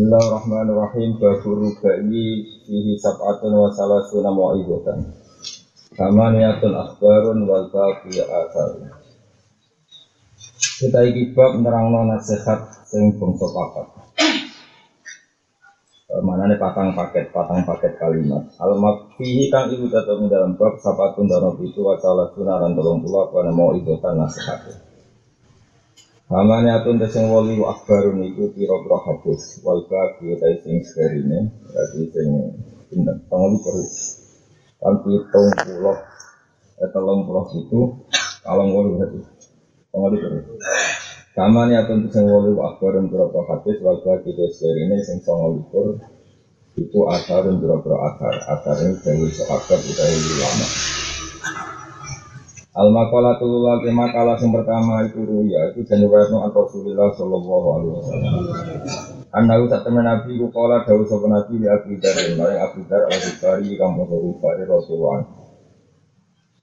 Bismillahirrahmanirrahim. Baburu bayi Fihi sab'atun wa salasuna mu'ibatan. Kamaniyatun akhbarun wal baqi akharun Kita iki bab nerangno nasihat sing bangsa papat. Mana nih patang paket, patang paket kalimat. Al fihi kang ibu datang dalam bab Sapatun dan itu wa salasuna pula Pada mau ibutan nasihatnya Hamane atun tesing wali wa akbarun iku pira-pira hadis wal baqi ta sing serine berarti sing pinten tanggal perlu. Kan pitung puluh eh telung puluh itu kalong wali berarti. Tanggal perlu. Kamane atun tesing wali wa akbarun pira-pira hadis wal baqi ta serine sing tanggal likur itu asarun pira-pira asar. Asar ini dewi sahabat utawi ulama Al makalah tulul lagi makalah yang pertama itu ruya itu dan riwayatno an Rasulullah Shallallahu Alaihi Wasallam. Anda usah temen Nabi ku kala sapa Nabi di Abu Dar maring Abu Dar al Bukhari kamu Bukhari Rasulullah.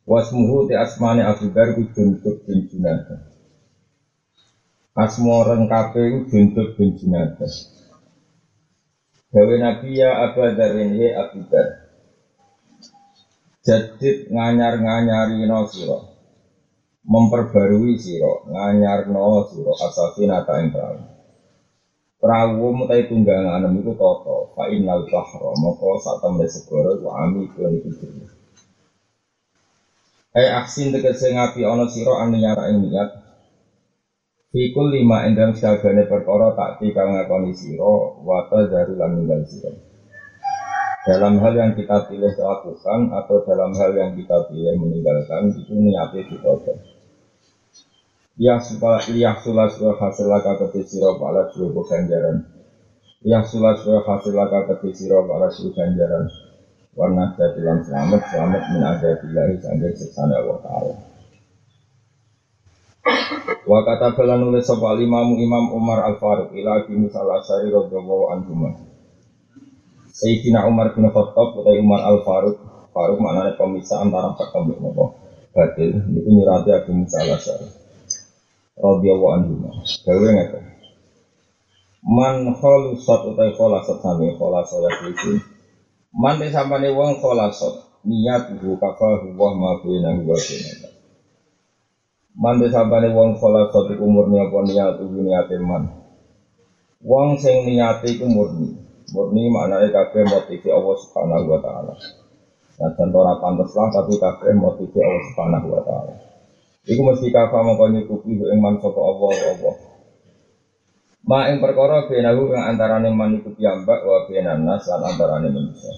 Wasmuhu te asmane Abu Dar ku Juntub bin Junadah. Asmo orang kafe ku Juntub bin Junadah. Dawe Nabi ya Abu Dar ini Abu Dar jadid nganyar-nganyari no siro memperbarui siro nganyar no siro asafi nata yang perahu perahu mutai tunggangan itu toto fa innal bahro moko saat temen wa ami itu jadi Eh aksin deket sengapi ono siro anu nyara ing niat. Fikul lima endam segagane perkara tak kang ngakoni siro wata dari lan siro dalam hal yang kita pilih lakukan atau dalam hal yang kita pilih meninggalkan itu niatnya ada. Ya supaya ya sulah sulah hasil laka keti siro pala suruh ganjaran. Ya sulah sulah hasil laka keti siro pala suruh ganjaran. Warna jadilan selamat selamat menada bilahi sampai seksana Allah Taala. Wa kata nulis sopa imamu Imam Umar Al Faruq ila Abi Musa Al radhiyallahu anhu. Sayyidina Umar bin Khattab atau Umar Al Faruq Faruq maknanya pemisah antara pertama nopo batil itu nyurati Abu Musa Al Asyari radhiyallahu anhu gawe ngeten. Man khalusat utai khalasat sami khalasat ya kuwi. Man sampane wong khalasat niat bu kafa huwa ma bina huwa. Bina man de sampane wong khalasat iku murni apa niat niate man? Wong sing niate iku murni murni maknanya kabeh motivi Allah Subhanahu wa taala. Nah, dan ora pantes lah tapi kabeh motivi Allah Subhanahu wa taala. Iku mesti kafa mongko nyukupi ing man Allah Allah. Ma ing perkara benahu kang antarane man iku piyambak wa benan nas lan antarane manusia.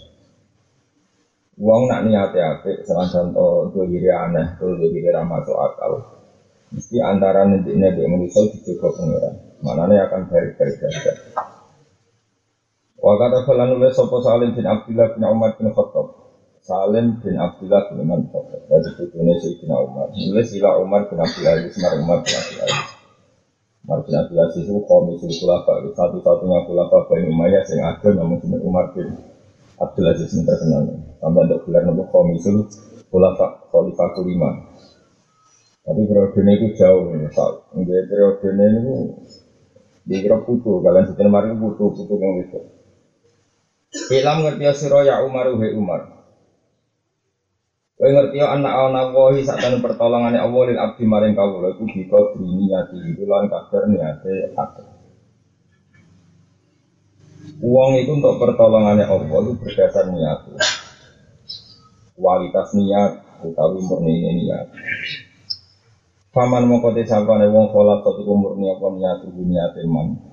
Wong nak niate apik senajan to dhewe aneh, dhewe ra masuk akal. Mesti antarane dene dhek manusia dicoba pengiran. Manane akan baik-baik saja. Wa kata falan nulis sapa Salim bin Abdullah bin Umar bin Khattab. Salim bin Abdullah bin Umar bin Khattab. Dari putune Sayyidina Umar. Nulis sila Umar bin Abdul Aziz mar Umar bin Abdul Aziz. Umar bin Abdul Aziz itu komisil khulafa satu-satunya khulafa Bani Umayyah yang ada namun cuma Umar bin Abdul Aziz yang terkenal. Tambah untuk gelar nama komisil khulafa khalifah kelima. Tapi periode ini itu jauh. Ini periode ini itu dikira putu, kalian setelah kemarin putu, putu yang itu. Ilam ngerti ya sira ya Umar he Umar. Kowe ngerti ya anak ana wahi sak tan pertolongane Allah lil abdi maring kawula iku bika niati itu lan kadar niate akeh. Uang itu untuk pertolongannya Allah itu berdasar niat. Kualitas niat utawi murni niat. Paman mongko desapane wong kholat iku murni apa niat niate man.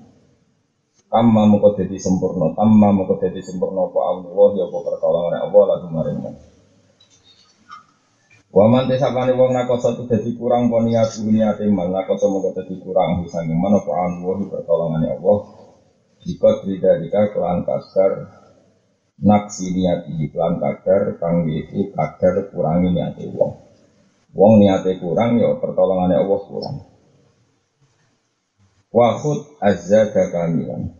Amma muka jadi sempurna, amma muka jadi sempurna apa Allah ya apa pertolongan Allah lagu maring Waman tesapane wong nakosa tu dadi kurang po niat niat iman nakosa muka dadi kurang bisa iman apa Allah pertolongan Allah. Jika tidak jika kelan kasar naksi niat iki kelan kadar kang iki kadar kurangi niat wong. Wong niate kurang ya pertolongannya Allah kurang. Wahud azza kamilan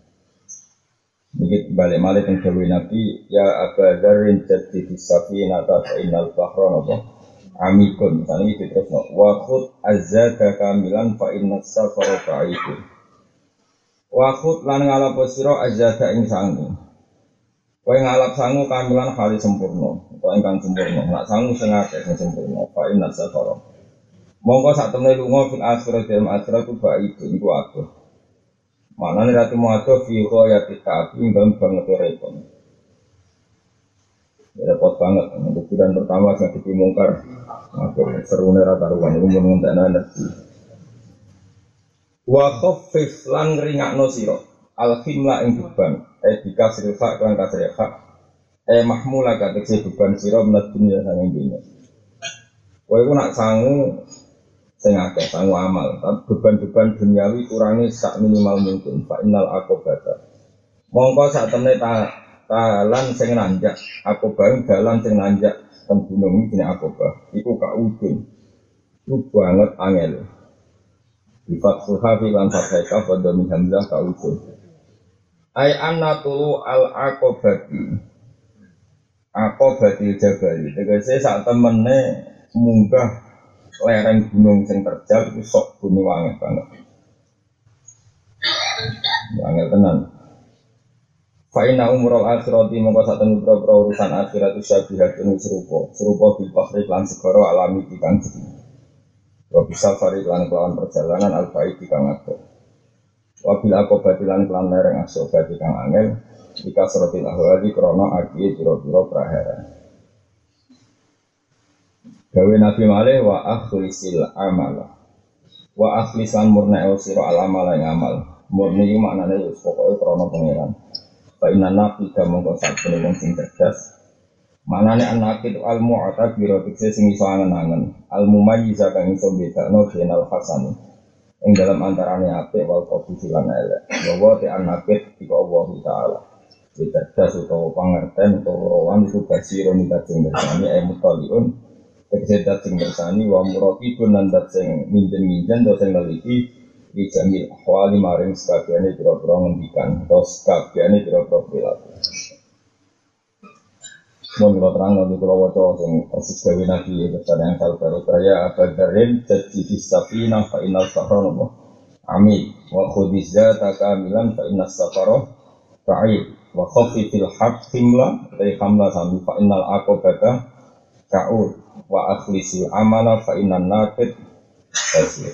ini balik malik yang jauh Nabi ya Aba Dharin jadi disafi nata fa'inal bahron apa amikun misalnya itu terus no wakut azza kamilan fa'inal safar fa'ikun Wakut lan ngalap sira azada ing sangu. Kowe ngalap sangu kamilan kali sempurna, utawa ingkang sempurna. Nak sangu sing akeh sing sempurna, fa inna. Monggo sak temne lunga fil akhirat dalam akhirat ku baik iku aku. Mana nih ratu mau fi ghayati ta'ati dalam banget repot. Repot banget, untuk bulan pertama saya mungkar. Aku seru nih rata ruang, itu mau ngentek energi. Wa khaffif lan ringakno sira al ing beban e dika sirfa kan kasih hak e mahmula katekse beban sira menat dunia sanging dunia Kowe iku nak sangu sing akeh sangu amal. Tapi beban-beban duniawi kurangi sak minimal mungkin. Fa innal aqobata. Mongko sak temne ta talan sing nanjak. Aku bareng dalan sing nanjak. Teng gunung iki akobah iku kaudun lu banget angel. Bifat suhafi lan fathaika pada min hamzah kausul. Ay anna tulu al akobati. Akobati jabali. Tegese saat temene munggah lereng gunung sing terjal itu sok bumi wangi banget. Wangi tenan. Fa'ina umrul akhirati mongko sak temu urusan akhirat itu syabihatun serupa. Serupa bil bahri lan segara alami ikan jadi. Wa bisa fari lan kelawan perjalanan al baik kang ado. Wa bil akobati lan kelan lereng asobati kang angel jika serotil ahwali krono aki piro-piro prahara. Gawe Nabi Malih wa akhlisil amala. Wa akhlisan murna el siro al amala yang amal. Murni itu maknanya pokoknya krono pangeran. Fa inna nabi mongko sak wong sing cerdas anak itu al mu'atab biro tikse sing iso angen-angen al mumayyiza kang iso bedakno al hasan ing dalam antarane apik wal qabusi lan elek bahwa te anak itu Allah taala Dicerdas utawa pangerten utawa rawan itu basirun dat sing bersani ay mutaliun Tegese dat sing bersani wa muraqibun lan dat sing minjen-minjen dat sing neliti di jamil ahwali maring sekabiane pira-pira ngendikan atau sekabiane pira-pira perilaku. Mau kalau terang nanti kalau wajah yang persis gawe nabi ada yang tahu baru saya abadarin jadi disafi fa inal safar nopo amin. Wa khudizza takamilan fa inal safar ta'ib wa khofi fil haq himla dari hamla sami fa inal akobata ka'ur wa akhlisil amala fa inal nakid basir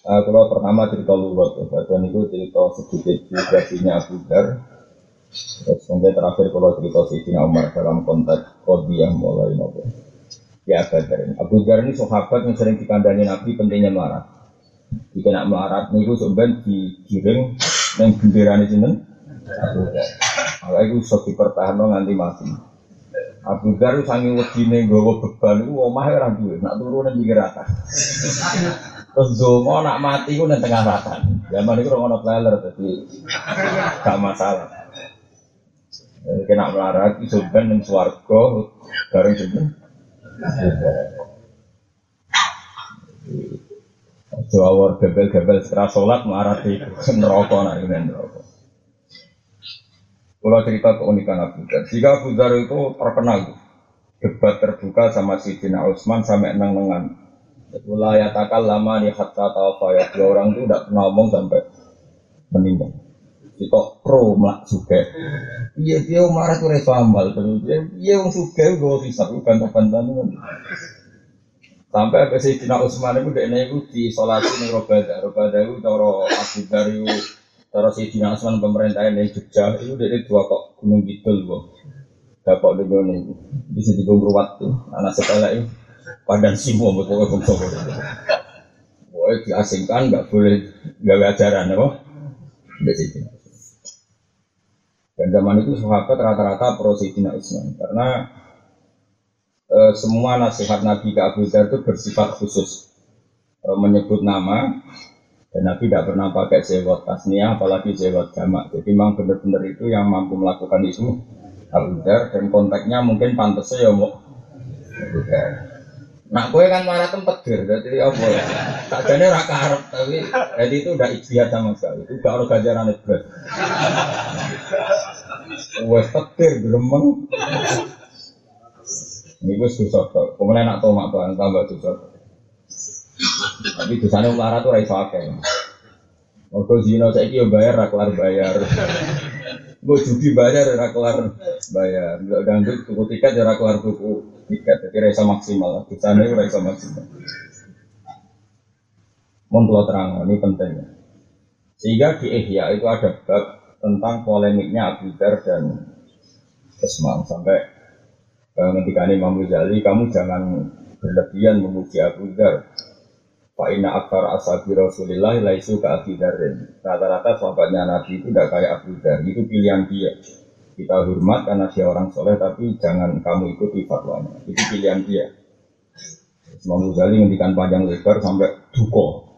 Uh, kalau pertama cerita luwat, ya, dan itu cerita sedikit biografinya Abu Dar, Terus mungkin terakhir kalau cerita Sayyidina Umar dalam konteks yang mulai nopo. Ya ini. Abu Dhar ini sahabat yang sering dikandani Nabi pentingnya melarat. Jika nak melarat gue sebenarnya digiring neng bendera ini sini. Abu Dhar. Kalau itu bisa dipertahankan nanti mati. Abu itu sangi nih gue beban itu omah ora duwe, nak turun nang pinggir atas. Terus zongo nak mati gue nang tengah rata. Zaman itu orang ono trailer jadi gak masalah. Eh, kena melarat itu ben yang swargo bareng juga Jawa gebel-gebel setelah sholat melarat itu neraka nak ini. Kalau cerita keunikan Abu Dhar, jika Abu Dhar itu terkenal debat terbuka sama si Dina Utsman sampai enang nengan. Itulah ya takal lama nih hatta tahu ya dua orang itu tidak pernah ngomong sampai meninggal. Kita pro melak suka. Iya dia marah tuh terus dia wong suka gue bisa bukan bantah Sampai apa sih Cina Usman itu dek itu di solasi nih Robada, Robada itu toro Abu Dari toro si Cina Usman pemerintahan yang Jogja itu dek dua kok gunung Kidul bu. Dapat di gunung itu di sini beruat tuh anak sekolah itu padan simo betul betul betul. Boleh diasingkan nggak boleh nggak ajaran apa? Di. Dan zaman itu sahabat rata-rata pro Sayyidina Islam karena e, semua nasihat Nabi ke Abu itu bersifat khusus e, menyebut nama dan Nabi tidak pernah pakai sewot tasnia apalagi sewot jamak jadi memang benar-benar itu yang mampu melakukan itu Abu dan konteksnya mungkin pantasnya ya mau Abu Nah, kue kan marah tempat ger, jadi apa ya? Tak jadi raka Arab, tapi jadi itu udah ikhtiar sama sekali. Itu gak ada gajaran itu. Wes petir gremeng. Ini gue susah. Kemudian nak tomak tambah susah. Tapi dosanya marah tuh raiso akeh. Mergo zina saiki yo bayar ra kelar bayar. Gue judi bayar ra kelar bayar. Enggak ganggu tuku tiket ya ra kelar tuku tiket. Jadi rasa maksimal. Dosane ora iso maksimal. Mau terang, ini penting. Sehingga di Ihya itu ada bab tentang polemiknya Abu Dhar dan Usman sampai eh, ketika Imam Ghazali kamu jangan berlebihan memuji Abu Dhar Pak Ina Akbar Ashabi Rasulillah laisu Abu Dharin Rata-rata sahabatnya Nabi itu tidak kayak Abu Dhar Itu pilihan dia. Kita hormat karena dia orang soleh Tapi jangan kamu ikuti fatwanya. Itu pilihan dia. Imam Ghazali ngendikan panjang lebar sampai duko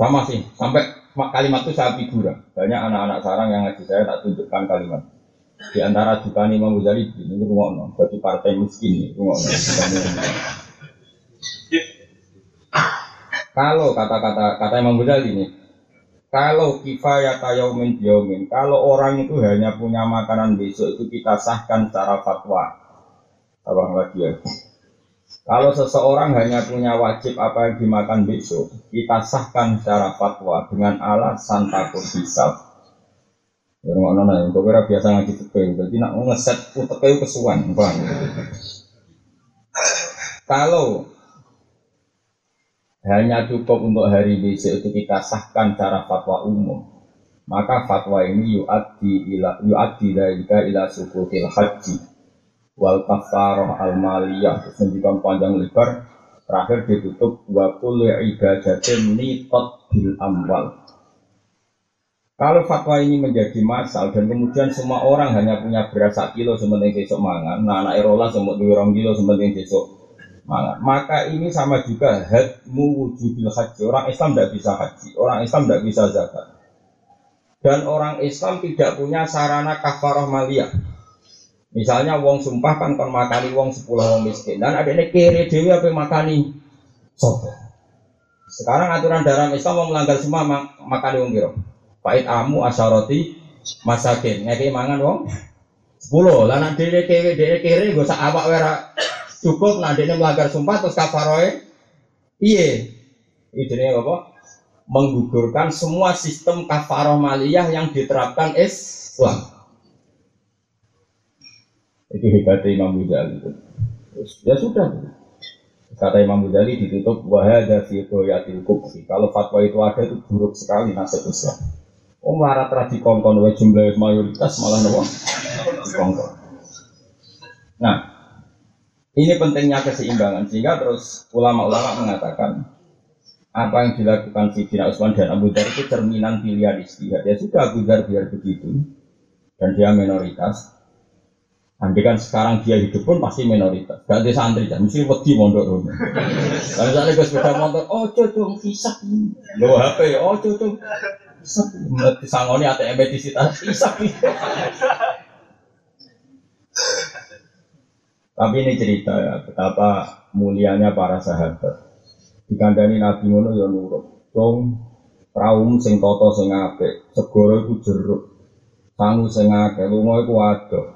sama sih, sampai kalimat itu saya figuran. Banyak anak-anak sarang yang ngaji saya tak tunjukkan kalimat. Di antara Dukani Imam Ghazali ini rumah bagi partai miskin ini rumah Kalau kata-kata kata Imam Ghazali ini, kalau kifayat yaumin yaumin, kalau orang itu hanya punya makanan besok itu kita sahkan secara fatwa. Abang lagi ya. Kalau seseorang hanya punya wajib apa yang dimakan besok, kita sahkan secara fatwa dengan alasan takut hisab. Ya ngono nana, untuk kira biasa ngaji fikih, jadi nak ngeset utek kesuwan, bang. Kalau hanya cukup untuk hari besok itu kita sahkan secara fatwa umum, maka fatwa ini yu'addi ila yu'addi dari ila sukutil haji wal kafaroh al maliyah. Terus ngendikan panjang lebar. Terakhir ditutup wa kulli ibadatin nitot bil amwal. Kalau fatwa ini menjadi masal dan kemudian semua orang hanya punya beras kilo sementing besok mangan, nah anak erola semut dua orang kilo sementing besok mangan. Maka ini sama juga hadmu wujudil haji. Orang Islam tidak bisa haji, orang Islam tidak bisa zakat. Dan orang Islam tidak punya sarana kafaroh maliyah. Misalnya wong sumpah kan kon makani wong sepuluh wong miskin dan ada ini kiri dewi apa makani sopo. Sekarang aturan dalam Islam mau melanggar semua mak makani wong kiro. Pait amu asaroti masakin ngeki mangan wong sepuluh. Lah nak dene kiri dene kiri gue sak awak wera cukup nah dene melanggar sumpah terus kafaroe iye. Ini apa? Menggugurkan semua sistem kafaroh maliyah yang diterapkan Islam. Itu hebatnya Imam Ghazali. Ya sudah. Kata Imam Ghazali ditutup wahada fi yatil kubri. Kalau fatwa itu ada itu buruk sekali nasib Islam. Oh melarat tradisi kongkon wa jumlah mayoritas malah nopo kongkon. Ini pentingnya keseimbangan sehingga terus ulama-ulama mengatakan apa yang dilakukan Sidina Utsman dan Abu Dhar itu cerminan pilihan istihad. Ya sudah Abu Dhar biar begitu dan dia minoritas Andai kan sekarang dia hidup pun pasti minoritas. Gak ada santri kan, mesti wedi mondok rumah. Kalau misalnya gue sepeda motor, oh cocok hisap. Lo HP, oh cocok. Sangoni ATM di sita hisap. Tapi ini cerita ya, betapa mulianya para sahabat. Dikandani Nabi ngono ya nurut. Dong, praum sing toto sing apik, segoro iku jeruk. Sangu sing akeh, lunga iku waduh.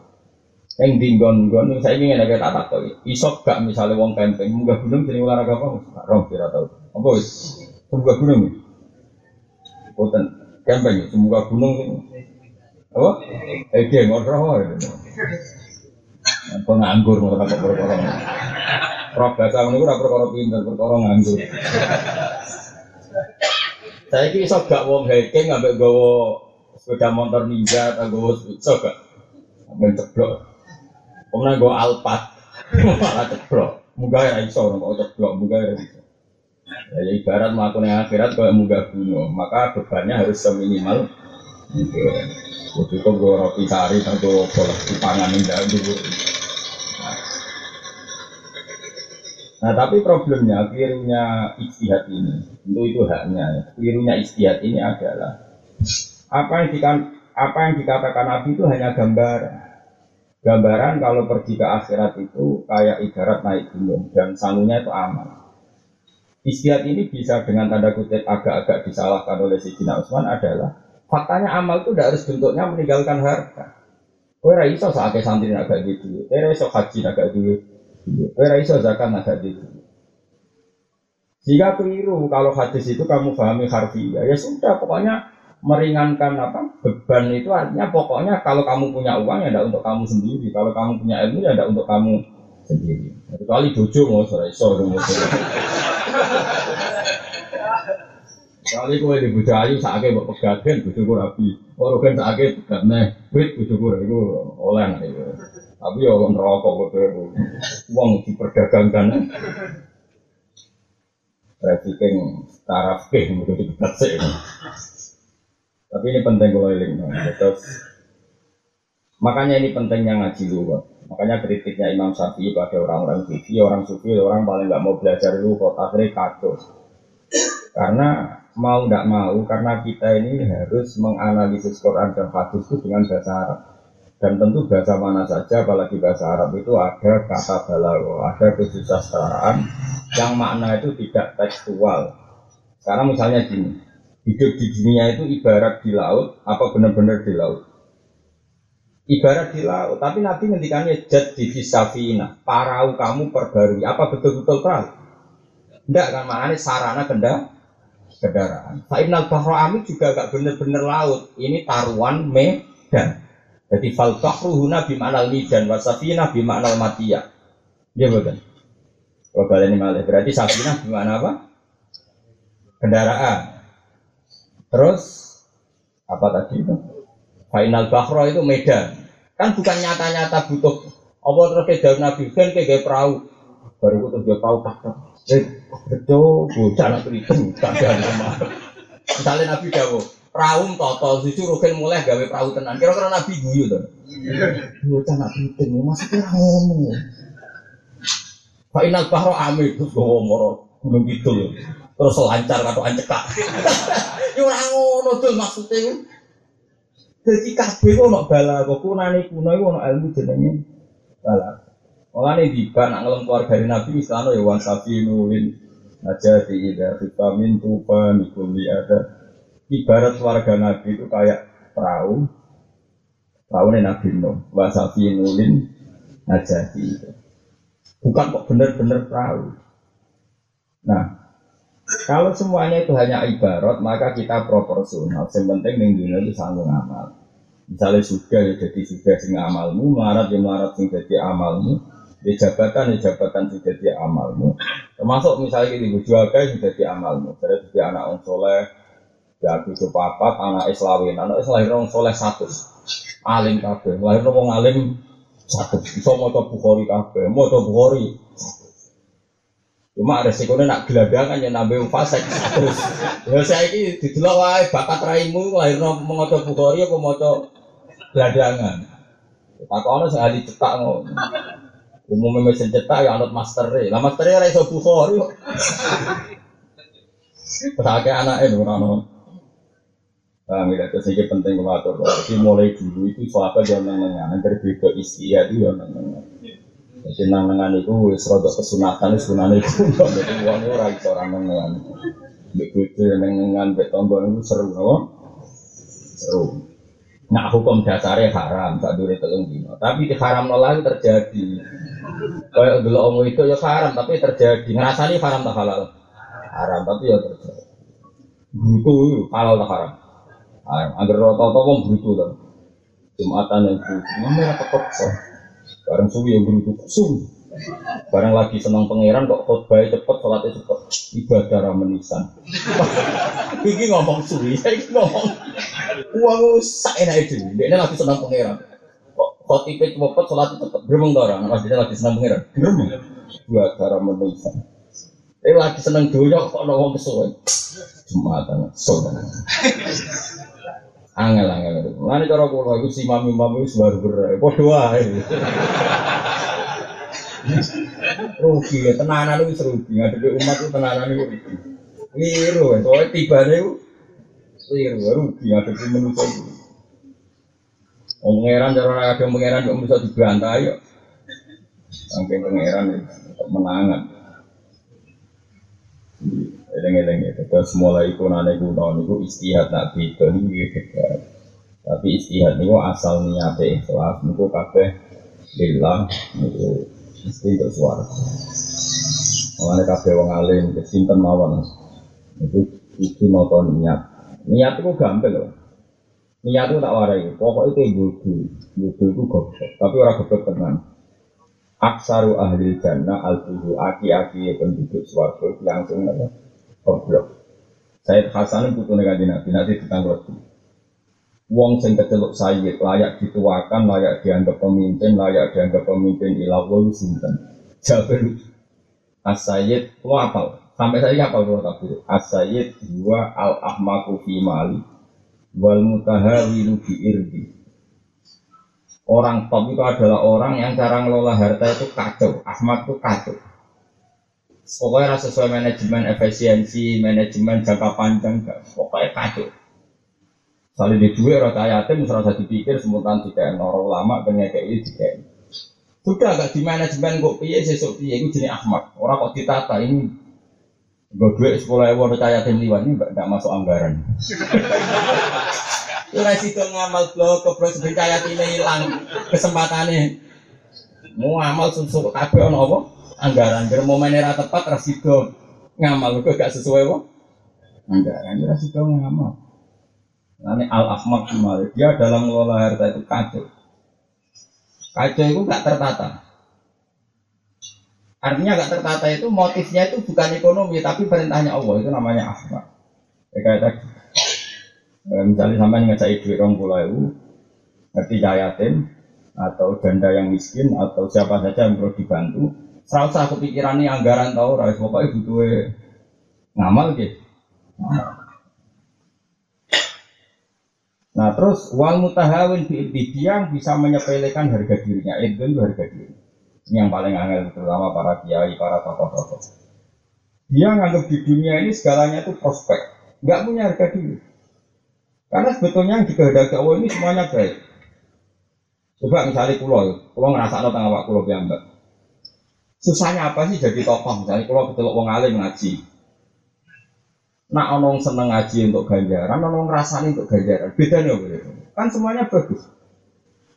Yang di gon-gon, saya ingin ada tak tak tahu. Isok gak misalnya wong camping, munggah gunung jadi olahraga apa? Rom kira tahu. Apa wis? Munggah gunung. Boten camping, munggah gunung. Apa? Eh dia ngobrol. Penganggur mau tak perkara. Roh bahasa ngono iku ora perkara pinter, perkara nganggur. Saya kira iso gak wong hiking ambek gawa sepeda motor ninja atau gawa iso gak? Ambek ceblok. Kemudian gue alpat, malah ceblok. Muga ya iso, kok ceblok, muga ya iso. Ya, ya ibarat melakukan akhirat kalau muga gunung, maka bebannya harus seminimal. Gitu. Waktu itu gue roti sari atau boleh dipangan indah dulu. Nah tapi problemnya kelirunya istihad ini, itu itu haknya. Kelirunya istihad ini adalah apa yang, dikatakan, apa yang dikatakan Nabi itu hanya gambaran. Gambaran kalau pergi ke akhirat itu kayak ibarat naik gunung dan sangunya itu aman. Istiad ini bisa dengan tanda kutip agak-agak disalahkan oleh Sidina Utsman adalah faktanya amal itu tidak harus bentuknya meninggalkan harta. Kowe ra iso sakake santri agak gitu. Kowe iso haji agak gitu. Kowe ra iso zakat agak gitu. Jika keliru kalau hadis itu kamu pahami harfiah, ya sudah pokoknya meringankan apa beban itu artinya pokoknya kalau kamu punya uang ya tidak untuk kamu sendiri kalau kamu punya ilmu ya tidak untuk kamu sendiri kecuali bojo mau sore sore Kali kowe di bojo ayu sakake mbok pegaten bojoku rapi. Ora kan sakake pegatne wit bojoku iku oleh Tapi ya neraka kok wong diperdagangkan. Trafficking taraf ke menjadi sih. Tapi ini penting kalau ini. Terus makanya ini pentingnya ngaji dulu. Makanya kritiknya Imam Syafi'i pada orang-orang sufi, orang sufi orang paling nggak mau belajar dulu kok akhirnya kacau. Karena mau tidak mau karena kita ini harus menganalisis Quran dan hadis itu dengan bahasa Arab dan tentu bahasa mana saja apalagi bahasa Arab itu ada kata balago ada kesusastraan yang makna itu tidak tekstual karena misalnya gini hidup di dunia itu ibarat di laut apa benar-benar di laut ibarat di laut tapi Nabi ngendikannya jad di fisafina parau kamu perbarui apa betul-betul perahu enggak kan maknanya sarana kendak kendaraan. Fa'inal bahro juga gak bener-bener laut. Ini taruhan medan. Jadi fal bahru huna bimaknal midan wasafina bimaknal matiyah. Dia betul. Kalau kalian ini malah berarti safina gimana apa? Kendaraan. Terus apa tadi itu? Final bahro itu medan. Kan bukan nyata-nyata butuh. Apa terus ke daun nabi kan kayak perahu. Baru itu dia perahu tak Eh, betul, bocah nak kriting, kadang rumah. Misalnya Nabi Dawo, perahu toto, susu rugen mulai gawe perahu tenan. Kira-kira Nabi guyu tuh. Bocah nak kriting, maksudnya ngomong. Pak Inal Bahro Amir, terus gue ngomong gunung gitu Terus lancar atau ancekak. Ini orang ngono tuh maksudnya. Jadi kabeh nak bala, kok kunane kuno iku ono ilmu jenenge bala. Mulane tiba nak ngelem keluarga Nabi misalnya ya wan sapi nulin aja di ida vitamin tufa nikuli ada ibarat keluarga Nabi itu kayak perahu perahu nih Nabi Nuh wan sapi nulin aja di bukan kok bener-bener perahu. Nah kalau semuanya itu hanya ibarat maka kita proporsional. Yang penting ning dunia itu sanggup amal. Misalnya sudah ya jadi sudah sing amalmu, melarat ya melarat sing jadi amalmu, di jabatan, di jabatan sudah di amalmu. Termasuk misalnya di bujuaga sudah di amalmu. Jadi di anak orang soleh, ya aku papat, anak islawin, anak islawin orang soleh satu. Alim kabe, lahir orang alim satu. Bisa mau coba bukhori kabe, mau coba bukhori. Cuma resikonya nak geladangan ya nambah fasek terus. Ya saya ini di wae bakat raimu lahir mau coba bukhori apa mau coba geladangan. Tak ono ahli cetak. Umumnya mesin cetak ya anut master Lah master ya iso bukhori. Pesake anak itu ora Ya, terus ini penting kalau atur. Jadi mulai dulu itu suatu jangan nengan, dari beda istilah itu jangan nengan. Jadi nengan itu wis rodok kesunatan, sunatan itu jadi uangnya orang itu orang nengan. Begitu nengan, betonton itu seru, no? Seru. Nah hukum dasarnya haram, tak dulu telung dino. Tapi di haram lagi terjadi. Kayak dulu om itu ya haram, tapi terjadi. Ngerasani haram tak halal? Haram, tapi ya terjadi. Brutu halal tak haram? Agar rata-rata wong brutu kan. Jumatan yang brutu, namanya apa kok? Barang suwi yang brutu, suwi. Barang lagi senang pangeran kok khotbah cepet, sholatnya cepet, ibadah ramenisan. Iki ngomong suwi, saya ngomong uang sak enak itu. Dia lagi senang pangeran. Kok khotibnya cepet, sholatnya cepet, orang. Mas dia lagi senang pangeran, beremeng. Ibadah ramenisan. Dia lagi senang doyok kok ngomong kesuwen. Jumatan, sodan. Angel angel. Lalu cara kulo itu si mami mami baru berai. Aja rugi ya tenanan itu rugi ngadepi umat itu tenanan itu rugi liru soalnya tiba itu liru rugi ngadepi manusia itu Oh, pangeran cara ada pangeran kok bisa dibantah ya. Sampai pangeran ya, menangan. Eleng-eleng ya, terus mulai itu nane kuno niku istihad nak beda niku Tapi istihad niku asal niate ikhlas niku kabeh lillah niku mesti untuk suara. Mengenai kafe wong alim, kesimpan mawon itu itu nonton niat. Niat itu gampang loh. Niat itu tak warai. Pokoknya itu bodoh. Bodoh itu goblok. Tapi orang goblok tenang. Aksaru ahli jannah al aki-aki penduduk suarga langsung apa? Goblok. Said Hasan itu punya kaji nabi, nanti roti. Wong sing keceluk sayyid layak dituakan, layak dianggap pemimpin, layak dianggap pemimpin ilah wong sinten. Jabir As-Sayyid, lo apa? Sampai saya apa lo tapi As-Sayyid dua al-ahmaku fi mali wal mutahawilu bi irdi. Orang top itu adalah orang yang cara ngelola harta itu kacau. Ahmad itu kacau. Pokoknya rasa sesuai manajemen efisiensi, manajemen jangka panjang, pokoknya kacau. Saling di dua rata yatim, serasa dipikir semutan tidak noro lama, kayak ini tidak. Sudah gak di manajemen kok piye sesuk piye itu jenis Ahmad. Orang kok ditata ini gue duit sekolah ewo rata yatim liwan ini gak masuk anggaran. Ora sido ngamal blok kebro sebentar yatime hilang kesempatannya. Mau ngamal susu kabeh ono apa? Anggaran jare momen era tepat ra sido ngamal kok gak sesuai apa? Anggaran ra sido ngamal. Ini al ahmak dia dalam mengelola harta itu kacau. Kacau itu gak tertata. Artinya gak tertata itu motifnya itu bukan ekonomi tapi perintahnya Allah itu namanya ahmak. Ya, kayak tadi. Eh, misalnya sampai ngecai duit orang pulau itu, ngerti yatim atau janda yang miskin atau siapa saja yang perlu dibantu, selalu saya kepikiran nih anggaran tahu, rais pokoknya butuh ngamal gitu. Nah terus wal mutahawin di yang bisa menyepelekan harga dirinya, itu harga diri. Ini yang paling angel terutama para kiai, para tokoh-tokoh. Dia nganggap di dunia ini segalanya itu prospek, nggak punya harga diri. Karena sebetulnya yang dikehendaki Allah ini semuanya baik. Coba misalnya pulau, pulau ngerasa ada tengah waktu pulau biamba. Susahnya apa sih jadi tokoh? Misalnya pulau betul wong alim ngaji. Nak onong seneng ngaji untuk ganjaran, onong ngerasani untuk ganjaran. Beda nih begitu. Kan semuanya bagus.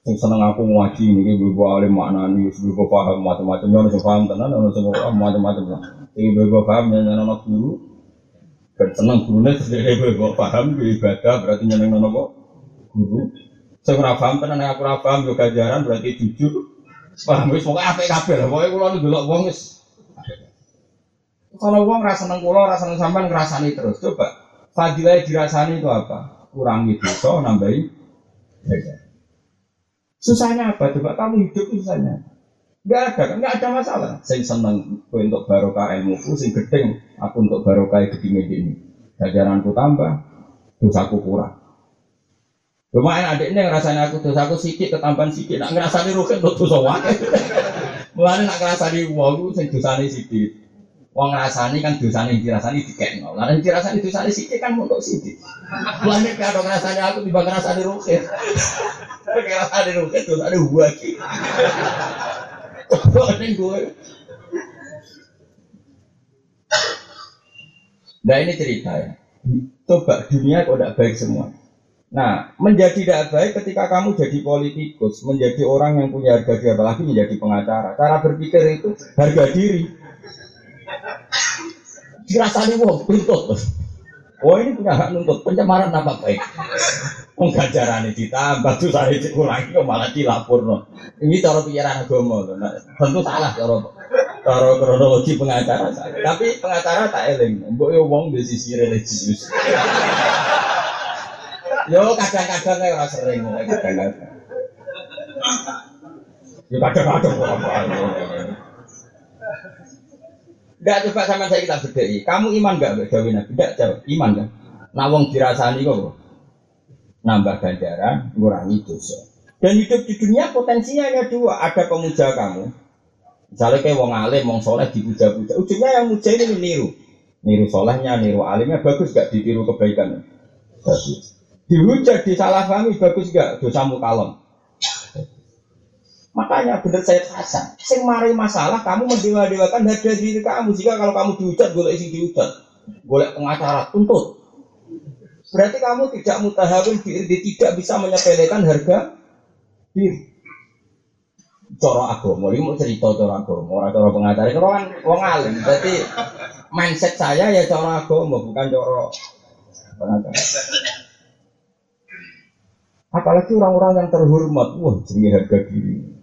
Yang seneng aku ngaji ini, gue alim makna nih, gue paham macam-macam. Yang paham tenan, yang paham macam-macam. Ini gue paham, yang anak guru, dan seneng gurunya sendiri gue paham ibadah berarti nyeneng nono guru. Saya kurang paham tenan aku kurang paham gue gajaran berarti jujur. Paham wis pokoknya apa kabeh lah. Pokoknya kulo nu delok wong wis. Kalau wong rasa seneng kulo, rasa seneng sampean ngrasani terus. Coba fadilah dirasani itu apa? Kurangi dosa, nambahi Susahnya apa? Coba kamu hidup susahnya. Enggak ada, enggak ada masalah. Saya seneng untuk barokah ilmu, sing gedeng aku untuk barokah gedeng ini. Jajaranku tambah, dosaku kurang. Lumayan adiknya yang rasanya aku dosaku sedikit, ketambahan sedikit. Nak ngerasani rukin untuk dosa wakil. Mulanya nak ngerasani uang, sing dosanya sedikit. Wong kan dosane dirasani dikekno. Lah nek dirasani dosane sithik kan untuk sithik. Mulane kalau ngrasani aku tiba ngrasani rukin. Kayak ngrasani rukin dosane gua iki. Nah ini cerita ya. Coba dunia kok tidak baik semua. Nah, menjadi tidak baik ketika kamu jadi politikus, menjadi orang yang punya harga diri, apalagi menjadi pengacara. Cara berpikir itu harga diri. Dirasani wong tuntut. Oh ini punya hak nuntut pencemaran apa baik? Penggajaran ini ditambah tuh saya dikurangi kok malah dilapor no. Ini cara pikiran agama nah, tentu salah cara cara kronologi pengacara salah. Tapi pengacara tak eling, mbok yo wong di sisi religius. Yo kadang-kadang orang sering, kadang-kadang. Yo kadang-kadang? Enggak coba sama saya kita bedai. Kamu iman enggak Mbak Dewi Nabi? Enggak jawab. Iman kan? Nah wong dirasani kok nambah ganjaran, ngurangi dosa. Dan hidup di dunia potensinya hanya dua. Ada pemuja kamu. Misalnya kayak wong alim, wong soleh dipuja-puja. Ujungnya yang muja ini niru. Niru solehnya, niru alimnya bagus gak ditiru kebaikan? Bagus. Dihujat, disalahpahami bagus gak? Dosamu kalem. Makanya benar saya Hasan, sing mari masalah kamu mendewa-dewakan harga diri kamu. Jika kalau kamu dihujat, boleh isi dihujat, boleh pengacara tuntut. Berarti kamu tidak mutahawin diri, tidak bisa menyepelekan harga diri. Coro agama, ini mau cerita coro agama, orang coro pengacara, itu kan wong alim. Berarti mindset saya ya coro agama, bukan coro Apalagi orang-orang yang terhormat, wah jadi harga diri.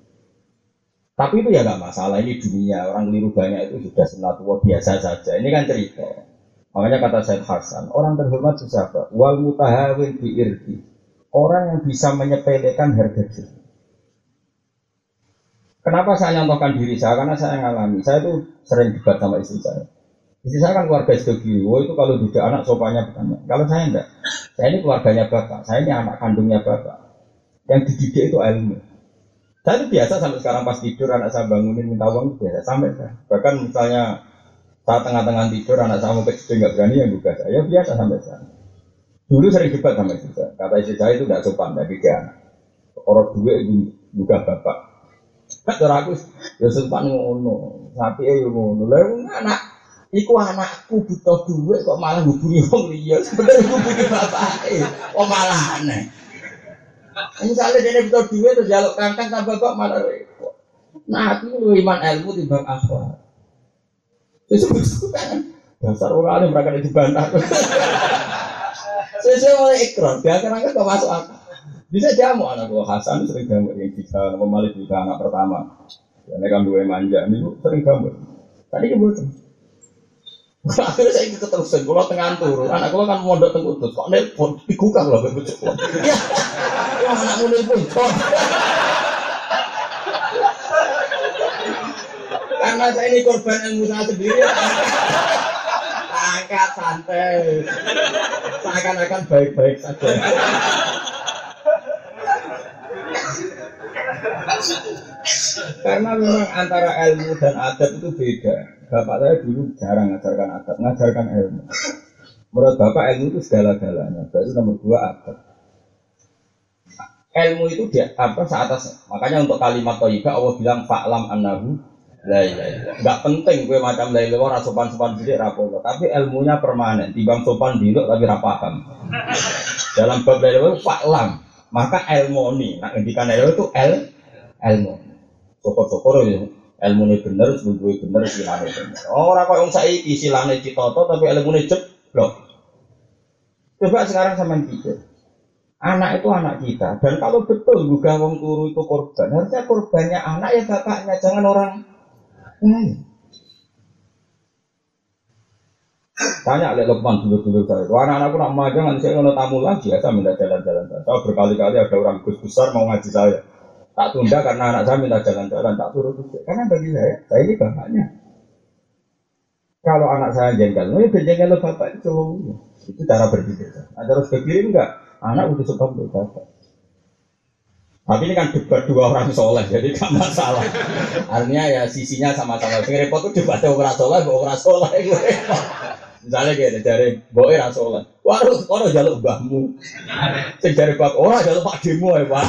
Tapi itu ya nggak masalah, ini dunia, orang keliru banyak itu sudah senatuwa biasa saja. Ini kan cerita. Makanya kata Syed Hasan, orang terhormat itu siapa? Wal mutahawin bi irdi. Orang yang bisa menyepelekan harga diri. Kenapa saya nyontohkan diri saya? Karena saya ngalami. Saya itu sering debat sama istri saya. Istri saya kan keluarga SDG. Oh itu kalau tidak anak sopanya bukan. Kalau saya enggak. Saya ini keluarganya bapak. Saya ini anak kandungnya bapak. Yang dididik itu ilmu. Saya itu biasa sampai sekarang pas tidur anak saya bangunin minta uang biasa sampai saya. Bahkan misalnya saat tengah-tengah tidur anak saya mau kecil nggak berani yang buka saya. Ya biasa sampai saya. Dulu sering debat sama istri saya. Kata istri saya itu tidak sopan dari dia anak. Orang dua itu buka bapak. Cara aku ya sempat ngono, tapi ya ngono. Lah anak Iku anakku butuh duit kok malah hubungi wong liya. Sebenarnya hubungi bapake. Kok malah aneh. Misalnya dia butuh duit terus jaluk kangkang kan bapak malah repot. Nah, aku lu iman ilmu timbang akhlak. Sesuatu kan dasar orang alim mereka dibantah. Sesuai mulai ikrar, dia kan kok masuk akal. Bisa jamu anak gua Hasan sering jamu yang bisa pemalik juga anak pertama. Ya, ini kan dua manja, ini sering jamu. Tadi buat. Akhirnya saya ikut keterusan, kalau tengah turun, anak gue kan mondok tengah utut, kok nelpon, digugah lah berbujuk Ya, wah anakmu nelpon, Karena saya ini korban ilmu saya sendiri, angkat santai, seakan-akan baik-baik saja. Karena memang antara ilmu dan adat itu beda. Bapak saya dulu jarang ngajarkan adat, ngajarkan ilmu. Menurut Bapak ilmu itu segala-galanya. Baru nomor dua adat. Ilmu itu dia apa seatas. Makanya untuk kalimat toyibah Allah bilang fa'lam annahu la ilaha Enggak penting gue macam la ilaha sopan-sopan sidik rapopo, tapi ilmunya permanen. Timbang sopan dulu tapi rapaham. Dalam bab la ilaha fa'lam maka ilmu ini, nah ngendikan ilmu itu el ilmu. Sokor-sokor ya ilmu ini bener, sebelum bener, silane bener. Orang kok yang saya silane citoto tapi ilmu ini jeblok. Coba sekarang sama pikir. Anak itu anak kita dan kalau betul juga wong turu itu korban, harusnya korbannya anak ya bapaknya, jangan orang lain. Tanya oleh Lukman dulu-dulu saya. Anak-anakku nak maju nanti saya ngono tamu lagi ya, saya minta jalan-jalan. Saya berkali-kali ada orang gus besar mau ngaji saya. Tak tunda karena anak saya minta jalan-jalan, tak turun Karena bagi saya, saya ini bapaknya. Kalau anak saya jengkel, ini berjengkel lo bapak itu. Itu cara berpikir. Nah, terus ke kiri enggak, anak udah sebab bapak. Tapi ini kan debat dua orang soleh, jadi gak masalah. Artinya ya sisinya sama-sama. Sing repot tuh debat orang soleh, orang soleh. Misalnya kayak dari boy rasolah, waduh, kono jaluk mbahmu, sing dari bab orang jaluk pak demo ya pak,